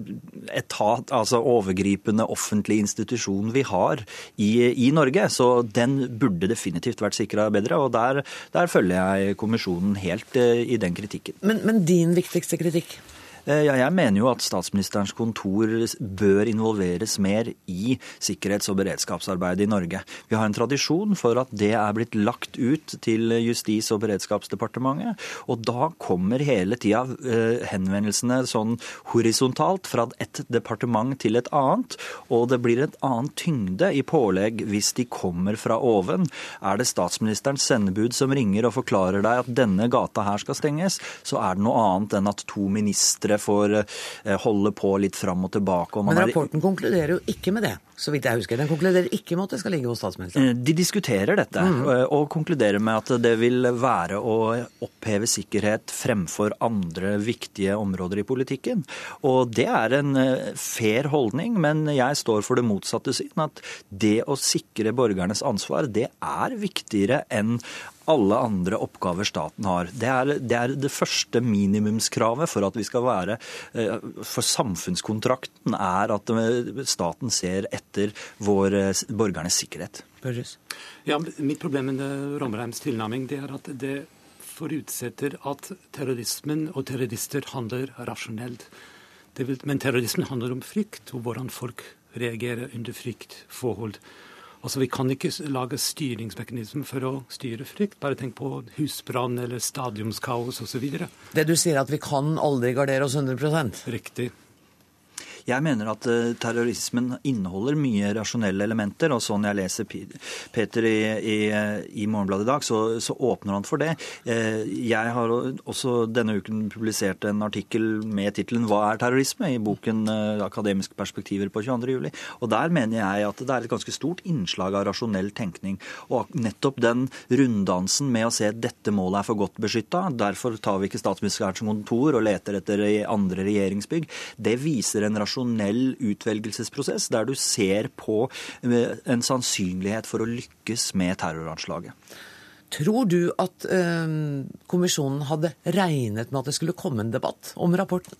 etat, altså overgripende offentlig institusjon vi har i, i Norge. Så den burde definitivt vært sikra bedre. og der, der, følger jeg kommisjonen helt eh, i den kritikken. Men, men din viktigste kritikk? Eh, Ja, jeg mener jo at statsministerens kontor bør involveres mer i sikkerhets- og beredskapsarbeidet i Norge. Vi har en tradisjon for at det er blitt lagt ut til Justis- og beredskapsdepartementet. Og da kommer hele tida eh, henvendelsene sånn horisontalt fra et departement til et annet. Og det blir et annet tyngde i pålegg hvis de kommer fra oven. Er det statsministerens sendebud som ringer og forklarer deg at denne gata her skal stenges, så er det noe annet enn at to ministre får eh, holde på litt fram og tilbake. Og man Men er- rapporten konkluderer jo ikke med det, så vidt jeg husker. Den konkluderer ikke med at det skal ligge hos statsministeren. Eh, De diskuterer dette eh, og konkluderer med at det vil være å oppheve sikkerhet fremfor andre viktige områder i politikken. Og det er en eh, fair holdning, men jeg står for det motsatte syn. At det å sikre borgernes ansvar, det er viktigere enn alle andre oppgaver staten har. Det er, det er det første minimumskravet for at vi skal være For samfunnskontrakten er at staten ser etter vår eh, borgernes sikkerhet. Ja, Mitt problem med Romreims tilnærming det er at det forutsetter at terrorismen og terrorister handler rasjonelt. Det vil, men terrorismen handler om frykt, og hvordan folk reagerer under fryktforhold. Altså, Vi kan ikke lage styringsmekanismer for å styre frykt. Bare tenk på husbrann eller stadionskaos osv. Det du sier at vi kan aldri gardere oss 100% Riktig. Jeg mener at eh, terrorismen inneholder mye rasjonelle elementer. og Sånn jeg leser Peter i, i, i Morgenbladet i dag, så, så åpner han for det. Eh, Jeg har også denne uken publisert en artikkel med tittelen 'Hva er terrorisme?' i boken eh, 'Akademiske perspektiver på 22. juli. Og Der mener jeg at det er et ganske stort innslag av rasjonell tenkning. Og nettopp den runddansen med å se at dette målet er for godt beskytta, derfor tar vi ikke statsministerens kontor og leter etter andre regjeringsbygg, det viser en rasjonell utvelgelsesprosess der du ser på eh, en sannsynlighet for å lykkes med terroranslaget. Tror du at eh, kommisjonen hadde regnet med at det skulle komme en debatt om rapporten?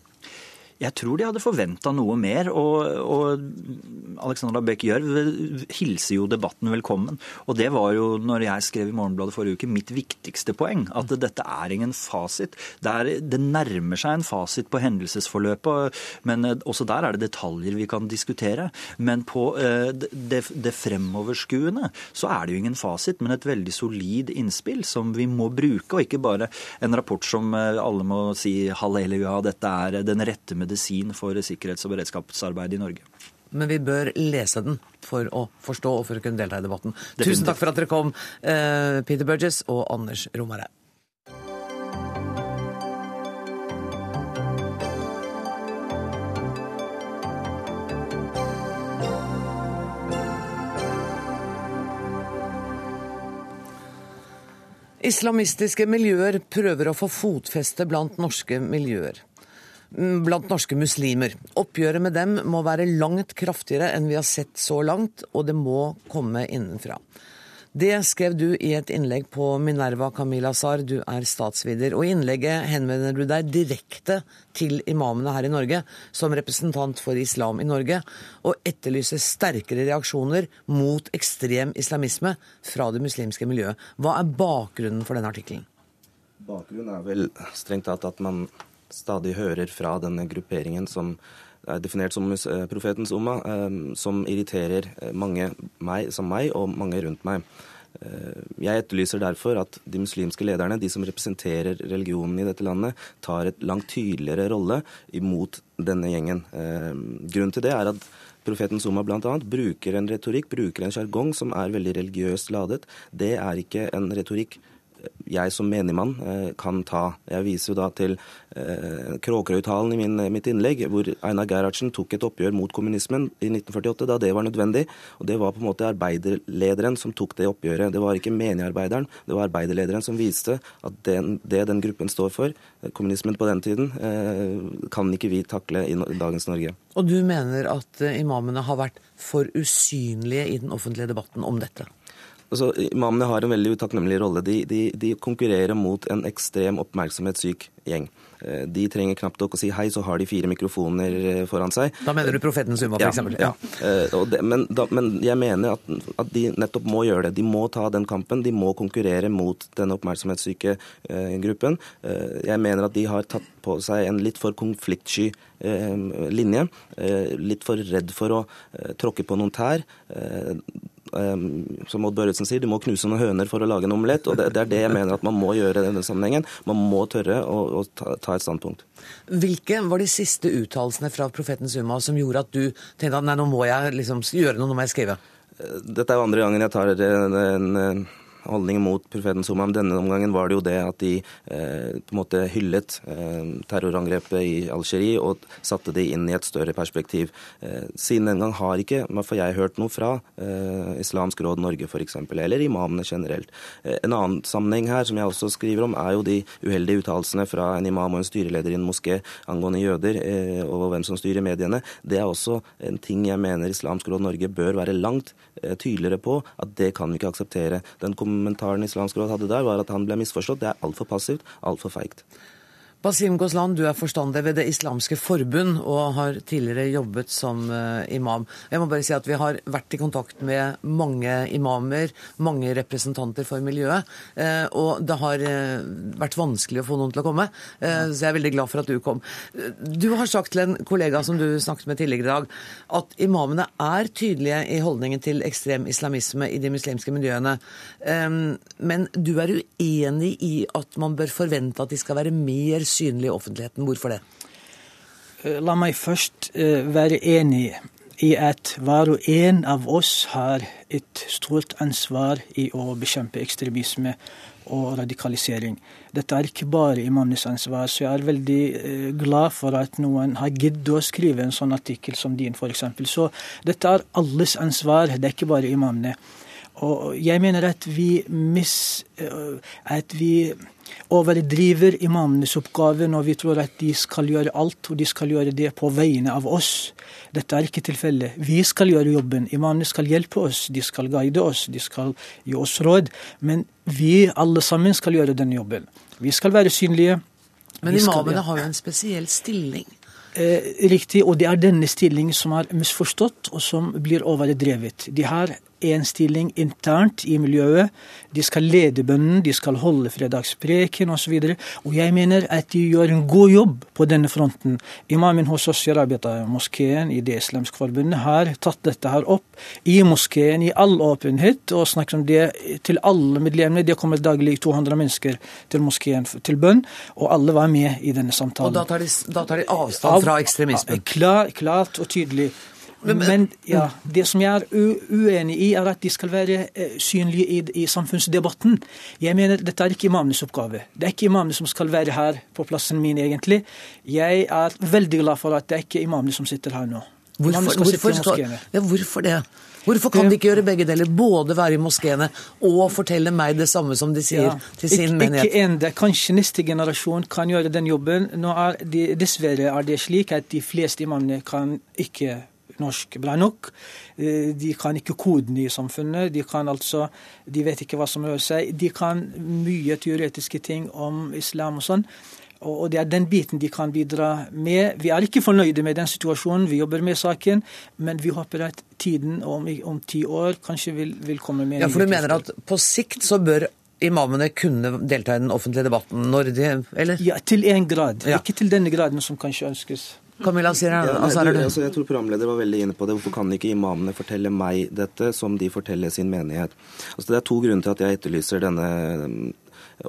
Jeg tror de hadde forventa noe mer, og, og Alexandra Bech Gjørv hilser jo debatten velkommen. Og det var jo, når jeg skrev i Morgenbladet forrige uke, mitt viktigste poeng. At dette er ingen fasit. Det, er, det nærmer seg en fasit på hendelsesforløpet, men også der er det detaljer vi kan diskutere. Men på eh, det, det fremoverskuende så er det jo ingen fasit, men et veldig solid innspill som vi må bruke, og ikke bare en rapport som eh, alle må si halleluja, dette er den rette medisin for sikkerhets- og beredskapsarbeid i Norge. Men vi bør lese den for å forstå og for å kunne delta i debatten. Tusen takk for at dere kom, eh, Peter Burgess og Anders Romare. Islamistiske miljøer prøver å få fotfeste blant norske miljøer. Mm, Blant norske muslimer. Oppgjøret med dem må være langt kraftigere enn vi har sett så langt, og det må komme innenfra. Det skrev du i et innlegg på Minerva Kamilazar, du er statsviter. Og i innlegget henvender du deg direkte til imamene her i Norge, som representant for islam i Norge, og etterlyser sterkere reaksjoner mot ekstrem islamisme fra det muslimske miljøet. Hva er bakgrunnen for denne artikkelen? Bakgrunnen er vel strengt tatt at man stadig hører fra denne grupperingen som er definert som eh, profetens umma, eh, som irriterer eh, mange meg, som meg og mange rundt meg. Jeg etterlyser derfor at de muslimske lederne, de som representerer religionen i dette landet, tar et langt tydeligere rolle imot denne gjengen. Grunnen til det er at Profeten Summa bl.a. bruker en retorikk, bruker en sjargong som er veldig religiøst ladet. Det er ikke en retorikk jeg som menigmann eh, kan ta. Jeg viser jo da til eh, Kråkerøy-talen i min, mitt innlegg, hvor Einar Gerhardsen tok et oppgjør mot kommunismen i 1948, da det var nødvendig. Og det var på en måte arbeiderlederen som tok det oppgjøret. Det var ikke menigarbeideren, det var arbeiderlederen som viste at den, det den gruppen står for, eh, kommunismen på den tiden, eh, kan ikke vi takle i dagens Norge. Og du mener at imamene har vært for usynlige i den offentlige debatten om dette? Altså, imamene har en veldig utakknemlig rolle. De, de, de konkurrerer mot en ekstrem oppmerksomhetssyk gjeng. Eh, de trenger knapt nok å si hei, så har de fire mikrofoner eh, foran seg. Da mener du profetens umma, f.eks.? ja. ja. det, men, da, men jeg mener at, at de nettopp må gjøre det. De må ta den kampen. De må konkurrere mot den oppmerksomhetssyke eh, gruppen. Eh, jeg mener at de har tatt på seg en litt for konfliktsky eh, linje. Eh, litt for redd for å eh, tråkke på noen tær. Eh, eh, som Odd Børresen sier, du må knuse noen høner for å lage en omelett. Og det, det er det jeg mener at man må gjøre i denne sammenhengen. Man må tørre å, å ta, ta et standpunkt. Hvilke var de siste uttalelsene fra profeten Summa som gjorde at du tenkte at nei, nå må jeg liksom gjøre noe, nå må jeg skrive? Dette er jo andre gangen jeg tar en, en holdning mot profeten. Men denne omgangen var det jo det at de eh, på en måte hyllet eh, terrorangrepet i Algerie og satte det inn i et større perspektiv. Eh, siden den gang har ikke for jeg har hørt noe fra eh, Islamsk råd Norge f.eks., eller imamene generelt. Eh, en annen sammenheng her som jeg også skriver om, er jo de uheldige uttalelsene fra en imam og en styreleder i en moské angående jøder eh, og hvem som styrer mediene. Det er også en ting jeg mener Islamsk råd Norge bør være langt tydeligere på, at det kan vi ikke akseptere. Den kommentaren Islamsk råd hadde der, var at han ble misforstått. Det er altfor passivt, altfor feigt. Basim Goslan, du er forstander ved Det islamske forbund og har tidligere jobbet som eh, imam. Jeg må bare si at Vi har vært i kontakt med mange imamer, mange representanter for miljøet. eh, Og det har eh, vært vanskelig å få noen til å komme, så jeg er veldig glad for at du kom. Du har sagt til en kollega som du snakket med tidligere i dag, at imamene er tydelige i holdningen til ekstrem islamisme i de muslimske miljøene. Men du er uenig i at man bør forvente at de skal være mer synlige i offentligheten. Hvorfor det? Eh, La meg først eh, være enig i at hver og en av oss har et stort ansvar i å bekjempe ekstremisme og radikalisering. Dette er ikke bare imamenes ansvar, så jeg er veldig eh, glad for at noen har giddet å skrive en sånn artikkel som din, f.eks. Så dette er alles ansvar, det er ikke bare imamene. Og jeg mener at vi, mis, eh, at vi overdriver imamenes oppgave når vi tror at de skal gjøre alt, og de skal gjøre det på vegne av oss. Dette er ikke tilfellet. Vi skal gjøre jobben. Imamene skal hjelpe oss, de skal guide oss, de skal gi oss råd. Men vi alle sammen skal gjøre den jobben. Vi skal være synlige. Men imamene har jo en spesiell stilling. Eh, riktig, og det er denne stillingen som er misforstått, og som blir overdrevet. De har en stilling internt i miljøet. De skal lede bønnen, de skal holde fredagspreken osv. Og, så og jeg mener at de gjør en god jobb på denne fronten. Imamen hos oss i Rabita-moskeen i Det islamske forbundet har tatt dette her opp i moskeen i all åpenhet og snakket om det til alle medlemmene. Det kommer daglig 200 mennesker til moskeen til bønn, og alle var med i denne samtalen. Og da tar de, da tar de avstand fra ekstremismen. Klar, klart og tydelig. Men, ja, det som jeg er uenig i, er at de skal være eh, synlige i, i samfunnsdebatten. Jeg mener dette er ikke imamenes oppgave. Det er ikke imamene som skal være her på plassen min, egentlig. Jeg er veldig glad for at det er ikke imamene som sitter her nå. Hvorfor, hvorfor, skal, ja, hvorfor det? Hvorfor kan de ikke gjøre begge deler? Både være i moskeene og fortelle meg det samme som de sier Ja. til sin ikke, menighet? Ikke enda. Kanskje neste generasjon kan gjøre den jobben. Nå er de, dessverre er det slik at de fleste imamene kan ikke norsk bra nok. Eh, De kan ikke koden i samfunnet. De kan altså, de vet ikke hva som rører seg. De kan mye teoretiske ting om islam og sånn. Og det er den biten de kan bidra med. Vi er ikke fornøyde med den situasjonen, vi jobber med saken, men vi håper at tiden om, om ti år kanskje vil, vil komme med Ja, for du mener at på sikt så bør imamene kunne delta i den offentlige debatten når de Eller? Ja, til en grad. Ikke til denne graden som kanskje ønskes. Camilla sier Ja, nei, du, altså, jeg tror programleder var veldig inne på det. Hvorfor kan ikke imamene fortelle meg dette som de forteller sin menighet? Altså, det er to grunner til at jeg etterlyser denne mm,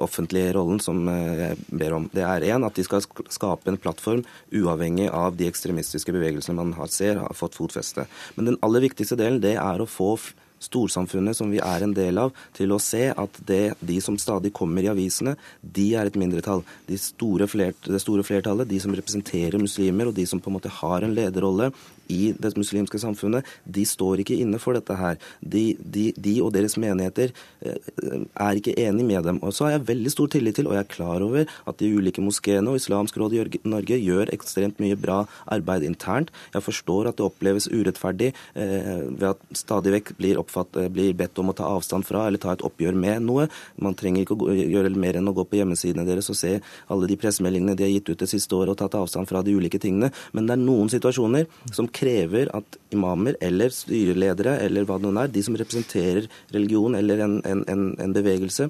offentlige rollen som eh, jeg ber om. Det er én at de skal skape en plattform uavhengig av de ekstremistiske bevegelsene man har, ser har fått fotfeste. Men den aller viktigste delen det er å få storsamfunnet som vi er en del av, til å se at det, de som stadig kommer i avisene, de er et mindretall. De store flert, det store flertallet, de som representerer muslimer, og de som på en måte har en lederrolle i det muslimske samfunnet, de står ikke inne for dette her. De, de, de og deres menigheter eh, er ikke enig med dem. Og så har jeg veldig stor tillit til, og jeg er klar over, at de ulike moskeene og Islamsk råd i Norge gjør ekstremt mye bra arbeid internt. Jeg forstår at det oppleves urettferdig eh, ved at stadig vekk blir, blir bedt om å ta avstand fra eller ta et oppgjør med noe. Man trenger ikke å gjøre mer enn å gå på hjemmesidene deres og se alle de pressemeldingene de har gitt ut det siste året og tatt avstand fra de ulike tingene. Men det er noen situasjoner som krever at imamer eller styreledere eller hva det nå er, de som representerer religion eller en, en, en, en bevegelse,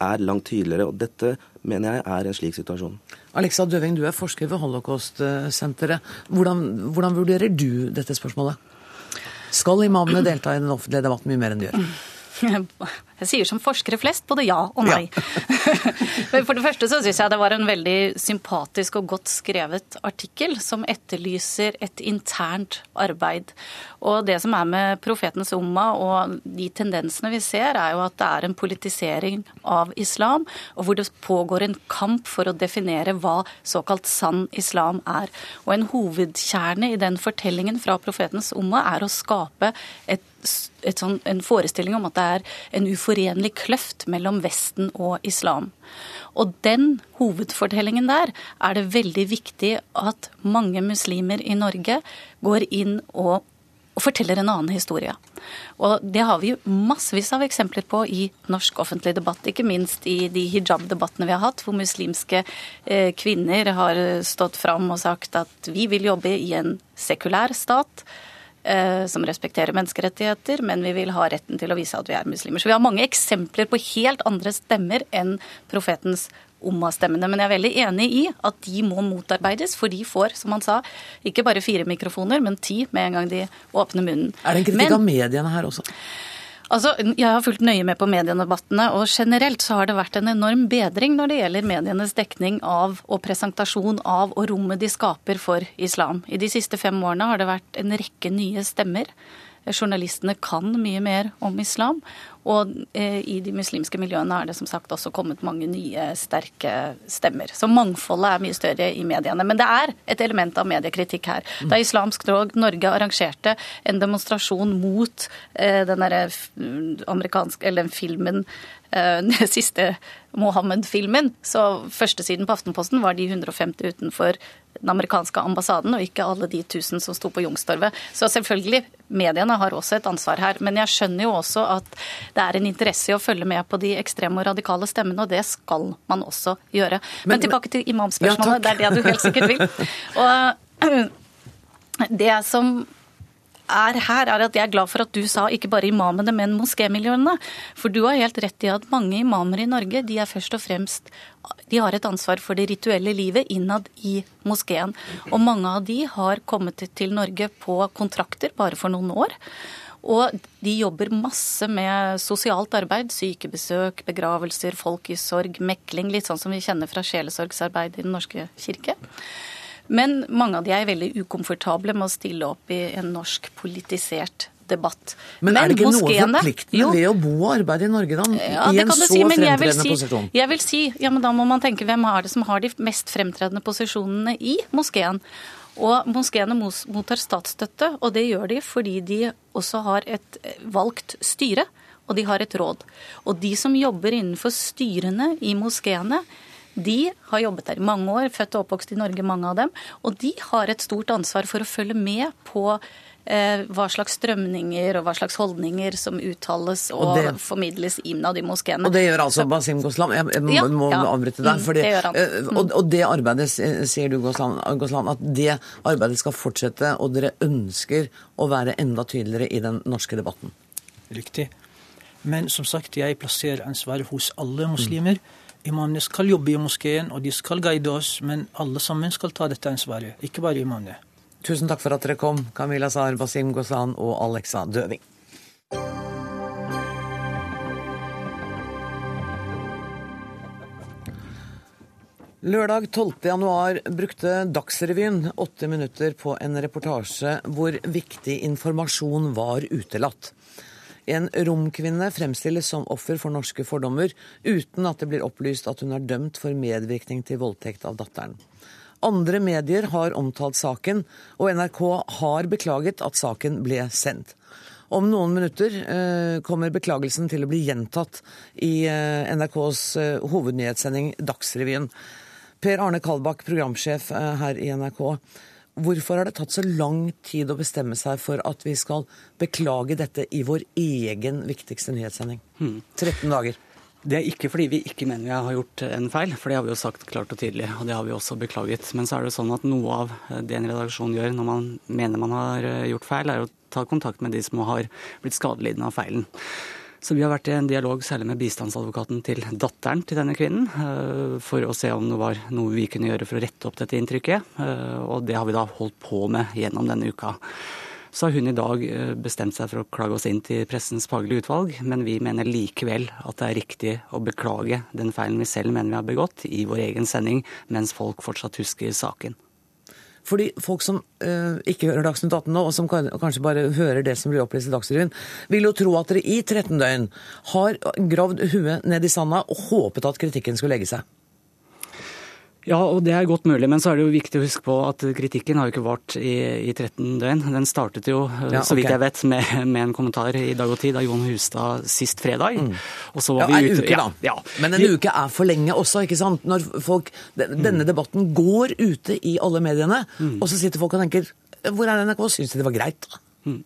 er langt tydeligere. Og dette mener jeg er en slik situasjon. Alexa Døving, du er forsker ved Holocaust-senteret. Hvordan, hvordan vurderer du dette spørsmålet? Skal imamene delta i den offentlige debatten mye mer enn de gjør? Jeg sier som forskere flest både ja og nei. Ja. For det første så syns jeg det var en veldig sympatisk og godt skrevet artikkel som etterlyser et internt arbeid. Og det som er med profetens umma og de tendensene vi ser, er jo at det er en politisering av islam, og hvor det pågår en kamp for å definere hva såkalt sann islam er. Og en hovedkjerne i den fortellingen fra profetens umma er å skape et sånn, en forestilling om at det er en uforenlig kløft mellom Vesten og islam. Og den hovedfortellingen der er det veldig viktig at mange muslimer i Norge går inn og, og forteller en annen historie. Og det har vi jo massevis av eksempler på i norsk offentlig debatt, ikke minst i de hijab-debattene vi har hatt, hvor muslimske eh, kvinner har stått fram og sagt at vi vil jobbe i en sekulær stat som respekterer menneskerettigheter, men vi vil ha retten til å vise at vi er muslimer. Så vi har mange eksempler på helt andre stemmer enn profetens Omma-stemmene. Men jeg er veldig enig i at de må motarbeides, for de får, som han sa, ikke bare fire mikrofoner, men ti med en gang de åpner munnen. Er det en kritikk av mediene her også? Altså, Jeg har fulgt nøye med på mediedebattene, og generelt så har det vært en enorm bedring når det gjelder medienes dekning av og presentasjon av og rommet de skaper for islam. I de siste fem årene har det vært en rekke nye stemmer. Journalistene kan mye mer om islam, og eh, i de muslimske miljøene er det som sagt også kommet mange nye, sterke stemmer. Så mangfoldet er mye større i mediene. Men det er et element av mediekritikk her. Da Islamsk Råd Norge arrangerte en demonstrasjon mot eh, den amerikanske Eller den filmen den siste Mohammed-filmen, så førstesiden på Aftenposten var de 150 utenfor den amerikanske ambassaden, og ikke alle de tusen som sto på Youngstorget. Så selvfølgelig, mediene har også et ansvar her. Men jeg skjønner jo også at det er en interesse i å følge med på de ekstreme og radikale stemmene, og det skal man også gjøre. Men, men tilbake til imamspørsmålet. Ja, det er det du helt sikkert vil. Og det som er her, er at jeg er glad for at du sa ikke bare imamene, men moskémiljøene. For du har helt rett i at mange imamer i Norge de er først og fremst de har et ansvar for det rituelle livet innad i moskeen. Og mange av de har kommet til Norge på kontrakter bare for noen år. Og de jobber masse med sosialt arbeid. Sykebesøk, begravelser, folk i sorg, mekling. Litt sånn som vi kjenner fra sjelesorgsarbeid i Den norske kirke. Men mange av de er veldig ukomfortable med å stille opp i en norsk politisert debatt. Men, men er det ikke noe forpliktende ved å bo og arbeide i Norge, da? Ja, I en så si, fremtredende si, posisjon? Jeg vil si, ja, men da må man tenke hvem er det som har de mest fremtredende posisjonene i moskeen? Og moskeene mottar statsstøtte, og det gjør de fordi de også har et valgt styre, og de har et råd. Og de som jobber innenfor styrene i moskeene, de har jobbet der i mange år, født og oppvokst i Norge, mange av dem. Og de har et stort ansvar for å følge med på eh, hva slags strømninger og hva slags holdninger som uttales og, og det, formidles innad i moskeene. Og det gjør altså Basim Goslan? Jeg, jeg må, ja, må ja, avbryte deg. Mm, fordi, det gjør han. Eh, mm. Og, og, det arbeidet, sier du Goslan, at det arbeidet skal fortsette, og dere ønsker å være enda tydeligere i den norske debatten? Riktig. Men som sagt, jeg plasserer ansvaret hos alle muslimer. Mm. Imamene skal jobbe i moskeen, og de skal guide oss, men alle sammen skal ta dette ansvaret, ikke bare imamene. Tusen takk for at dere kom, Kamila Sar, Basim Ghoslan og Alexa Døving. Lørdag 12. januar brukte Dagsrevyen åtte minutter på en reportasje hvor viktig informasjon var utelatt. En romkvinne fremstilles som offer for norske fordommer, uten at det blir opplyst at hun er dømt for medvirkning til voldtekt av datteren. Andre medier har omtalt saken, og NRK har beklaget at saken ble sendt. Om noen minutter eh, kommer beklagelsen til å bli gjentatt i eh, NRKs eh, hovednyhetssending Dagsrevyen. Per Arne Kalbakk, programsjef her i NRK. Hvorfor har det tatt så lang tid å bestemme seg for at vi skal beklage dette i vår egen viktigste nyhetssending? 13 dager. Det er ikke fordi vi ikke mener vi har gjort en feil, for det har vi jo sagt klart og tydelig, og det har vi også beklaget. Men så er det sånn at noe av det en redaksjon gjør når man mener man har gjort feil, er å ta kontakt med de som har blitt skadelidende av feilen. Så vi har vært i en dialog særlig med bistandsadvokaten til datteren til denne kvinnen, eh, for å se om det var noe vi kunne gjøre for å rette opp dette inntrykket. Eh, og det har vi da holdt på med gjennom denne uka. Så har hun i dag eh, bestemt seg for å klage oss inn til Pressens faglige utvalg, men vi mener likevel at det er riktig å beklage den feilen vi selv mener vi har begått, i vår egen sending, mens folk fortsatt husker saken. Fordi folk som uh, ikke hører Dagsnytt 18 nå, og som kan, kanskje bare hører det som blir opplyst i Dagsrevyen, vil jo tro at dere i 13 døgn har gravd huet ned i sanda og håpet at kritikken skulle legge seg. Ja, og det er godt mulig, men så er det jo viktig å huske på at kritikken har jo ikke vart i, i 13 døgn. Den startet jo, ja, så vidt jeg vet, med, med, en kommentar i Dag og Tid av Jon Hustad sist fredag. Mm. Og så var ja, vi ute uke, da. Ja, Men en uke er for lenge også, ikke sant? Når folk, denne debatten går ute i alle mediene, mm. og så sitter folk og tenker Hvor er NRK? Syns de det var greit? Mm.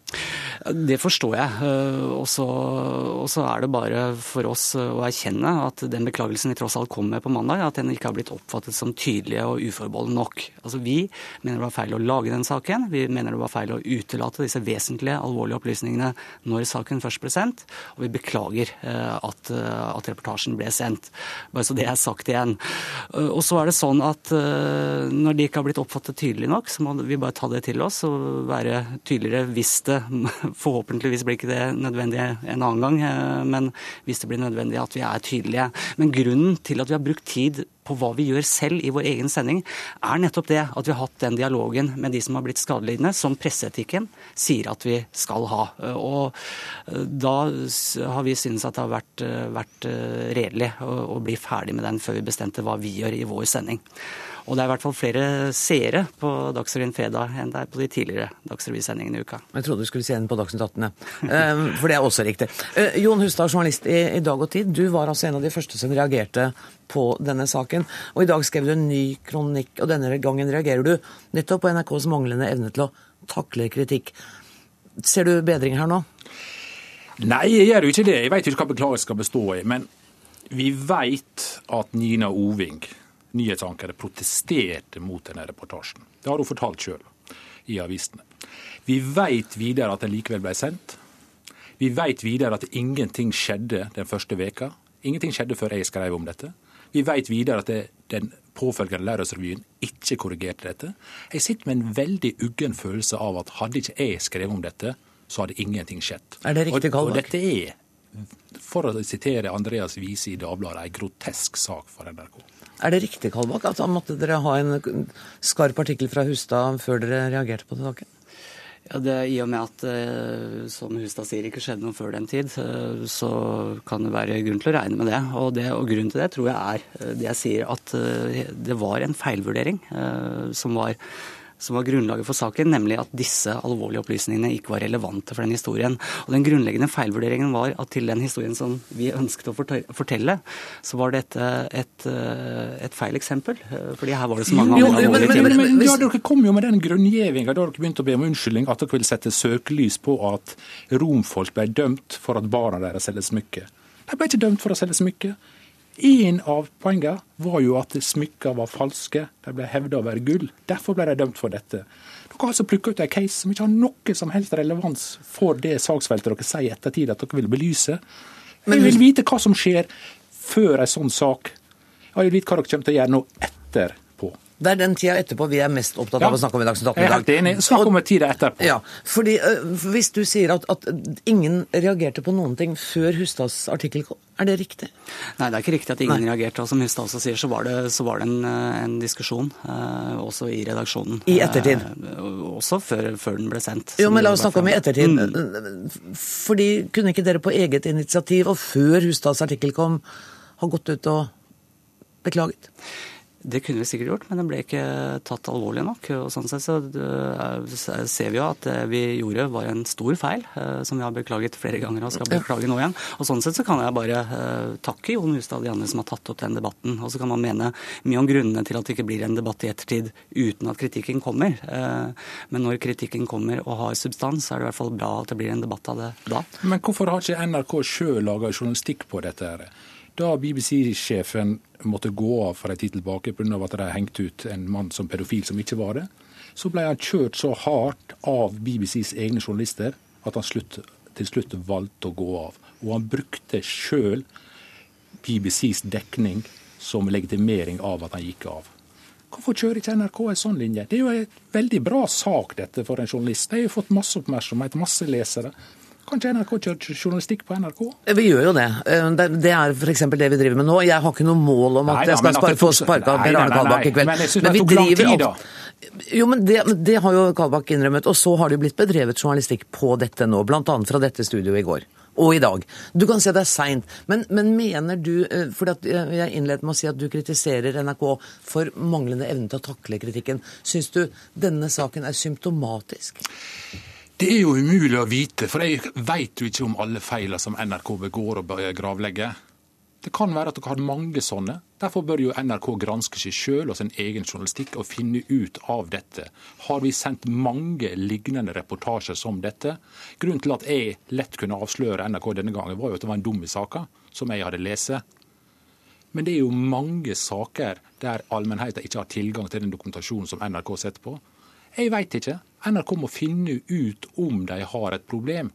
Det forstår jeg. Eh, og så er det bare for oss å erkjenne at den beklagelsen vi tross alt kom med på mandag, at den ikke har blitt oppfattet som tydelig og uforbeholden nok. Altså Vi mener det var feil å lage den saken. Vi mener det var feil å utelate disse vesentlige, alvorlige opplysningene når saken først ble sendt. Og vi beklager eh, at, eh, at reportasjen ble sendt. Bare så det er sagt igjen. Og så er det sånn at når de ikke har blitt oppfattet tydelig nok, så må vi bare ta det til oss og være tydeligere hvis det Forhåpentligvis blir ikke det nødvendig en annen gang, eh, men hvis det blir nødvendig at vi er tydelige. Men grunnen til at vi har brukt tid på hva vi gjør selv i vår egen sending, er nettopp det at vi har hatt den dialogen med de som har blitt skadelidende, som presseetikken sier at vi skal ha. Og eh, da har vi syntes at det har vært, eh, vært redelig å, å bli ferdig med den før vi bestemte hva vi gjør i vår sending. Og det er i hvert fall flere seere på Dagsrevyen fredag enn det er på de tidligere Dagsrevysendingene i uka. Jeg trodde du skulle se den på Dagsnytt 18. Ehm, for det er også riktig. Eh, Jon Hustad, journalist i, i Dag og Tid. Du var altså en av de første som reagerte på denne saken. Og i dag skrev du en ny kronikk, og denne gangen reagerer du nettopp på NRKs manglende evne til å takle kritikk. Ser du bedring her nå? Nei, jeg gjør jo ikke det. Jeg vet ikke hva beklagelsen skal bestå i. Men vi vet at Nina Oving nyhetsankere protesterte mot denne reportasjen. Det har hun fortalt sjøl i avisene. Vi vet videre at den likevel ble sendt. Vi vet videre at ingenting skjedde den første veka. Ingenting skjedde før jeg skrev om dette. Vi vet videre at det, den påfølgende Lørdagsrevyen ikke korrigerte dette. Jeg sitter med en veldig uggen følelse av at hadde ikke jeg skrevet om dette, så hadde ingenting skjedd. Er det riktig, Og, og dette er, for å sitere Andreas Wiese i Dagbladet, en grotesk sak for NRK. Er det riktig, Kalbakk, at da måtte dere ha en skarp artikkel fra Hustad før dere reagerte på saken? Ja, det, I og med at eh, som Hustad sier, ikke skjedde noe før den tid, eh, så kan det være grunn til å regne med det. Og, det, og grunnen til det tror jeg er eh, det jeg sier, at det var en feilvurdering som var som var grunnlaget for saken, nemlig at disse alvorlige opplysningene ikke var relevante for den historien. Og Den grunnleggende feilvurderingen var at til den historien som vi ønsket å fortelle, så var dette et, eh, et feil eksempel. Eh, fordi her var det så mange jo, andre alvorlige ting. Men, men, men, ja, Dere kom jo med den grunngjevinga da dere begynte å be om unnskyldning, at dere ville sette søkelys på at romfolk ble dømt for at barna deres selger smykker. De ble ikke dømt for å selge smykker. En av poengene var jo at smykker var falske. De ble hevda å være gull. Derfor ble de dømt for dette. Dere har altså plukka ut en case som ikke har noe som helst relevans for det saksfeltet dere sier i ettertid at dere vil belyse. Jeg vil vite hva som skjer før en sånn sak. Jeg vil vite hva dere kommer til å gjøre nå etter det er den tida etterpå vi er mest opptatt av ja. å snakke om i Dagsnytt 18 i dag. Jeg er helt enig. Snakk om tida etterpå. Ja, fordi uh, Hvis du sier at, at, ingen reagerte på noen ting før Hustads artikkel kom, er det riktig? Nei, det er ikke riktig at ingen Nei. reagerte. Og som Hustad også sier, så var det, så var det en, eh, en, diskusjon uh, også i redaksjonen. I ettertid? Uh, også før, før, den ble sendt. Jo, men la oss snakke om i ettertid. Mm. Fordi Kunne ikke dere på eget initiativ, og før Hustads artikkel kom, ha gått ut og beklaget? Det kunne vi sikkert gjort, men den ble ikke tatt alvorlig nok. og sånn sett så ser vi jo at det vi gjorde var en stor feil, eh, som vi har beklaget flere ganger og skal beklage nå igjen. Og sånn sett så kan jeg bare eh, takke Jon Hustad og de andre som har tatt opp den debatten. Og så kan man mene mye om grunnene til at det ikke blir en debatt i ettertid uten at kritikken kommer. Eh, men når kritikken kommer og har substans, så er det i hvert fall bra at det blir en debatt av det da. Men hvorfor har ikke NRK sjøl laga journalistikk på dette? her? Da BBC-sjefen måtte gå av for en tid tilbake pga. at de hengte ut en mann som pedofil som ikke var det, så ble han kjørt så hardt av BBCs egne journalister at han slutt, til slutt valgte å gå av. Og han brukte sjøl BBCs dekning som legitimering av at han gikk av. Hvorfor kjører ikke NRK en sånn linje? Det er jo en veldig bra sak dette for en journalist. De har jo fått masse oppmerksomhet, masse lesere. Kan ikke NRK kjører journalistikk på NRK? Vi gjør jo det. Eh, det er f.eks. det vi driver med nå. Jeg har ikke noe mål om at nei, jeg skal spar få sparka Per Arne Kalbakk i kveld. Men jeg syns det tok lang tid, da. Jo, men det, det har jo Kalbakk innrømmet. Og så har det jo blitt bedrevet journalistikk på dette nå, bl.a. fra dette studioet i går. Og i dag. Du kan si at det er seint, men, men, mener du eh, for Jeg innledet med å si at du kritiserer NRK for manglende evne til å takle kritikken. Syns du denne saken er symptomatisk? Det er jo umulig å vite, for jeg veit jo ikke om alle feilene som NRK begår og gravlegger. Det kan være at dere har mange sånne. Derfor bør jo NRK granske seg sjøl og sin egen journalistikk og finne ut av dette. Har vi sendt mange lignende reportasjer som dette? Grunnen til at jeg lett kunne avsløre NRK denne gangen, var jo at det var en dum i saka som jeg hadde lest. Men det er jo mange saker der allmennheten ikke har tilgang til den dokumentasjonen som NRK setter på. Jeg veit ikke. NRK må finne ut om de har et problem.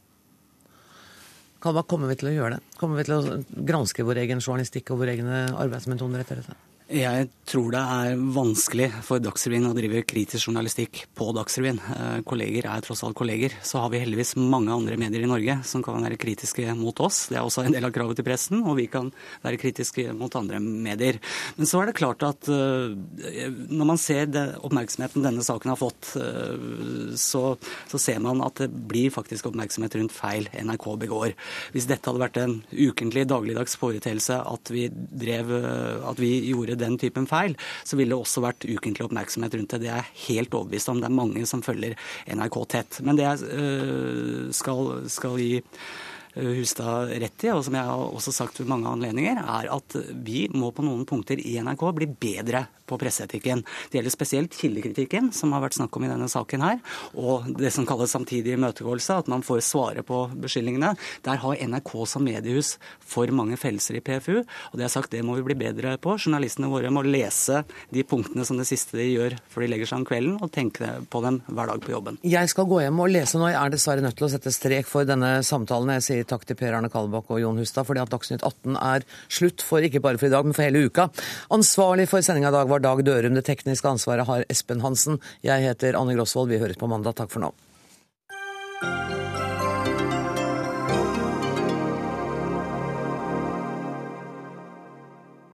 Hva kommer vi til å gjøre det? Kommer vi til å granske vår egen journalistikk og våre egne arbeidsmetoder etter dette? Jeg tror det er vanskelig for Dagsrevyen å drive kritisk journalistikk på Dagsrevyen. Eh, kolleger er tross alt kolleger. Så har vi heldigvis mange andre medier i Norge som kan være kritiske mot oss. Det er også en del av kravet til pressen, og vi kan være kritiske mot andre medier. Men så er det klart at eh, når man ser oppmerksomheten denne saken har fått, eh, så, så, ser man at det blir faktisk oppmerksomhet rundt feil NRK begår. Hvis dette hadde vært en ukentlig, dagligdags foreteelse at vi drev, at vi gjorde den typen feil, så ville det også vært ukentlig oppmerksomhet rundt det. Det er jeg helt overbevist om. Det er mange som følger NRK tett. Men det jeg øh, skal, skal gi Hustad rett i, og som jeg har også sagt ved mange anledninger, er at vi må på noen punkter i NRK bli bedre på presseetikken. Det gjelder spesielt kildekritikken, som har vært snakk om i denne saken her, og det som kalles samtidig imøtegåelse, at man får svare på beskyldningene. Der har NRK som mediehus for mange fellelser i PFU, og det er sagt det må vi bli bedre på. Journalistene våre må lese de punktene som det siste de gjør før de legger seg om kvelden, og tenke på dem hver dag på jobben. Jeg skal gå hjem og lese nå. Jeg er dessverre nødt til å sette strek for denne samtalen. Jeg sier takk til Per Arne Kalbakk og Jon Hustad, fordi at Dagsnytt 18 er slutt for ikke bare for i dag, men for hele uka. Ansvarlig for sendinga i dag var Dag Dørum. Det tekniske ansvaret har Espen Hansen. Jeg heter Anne Grosvold. Vi høres på mandag. Takk for nå.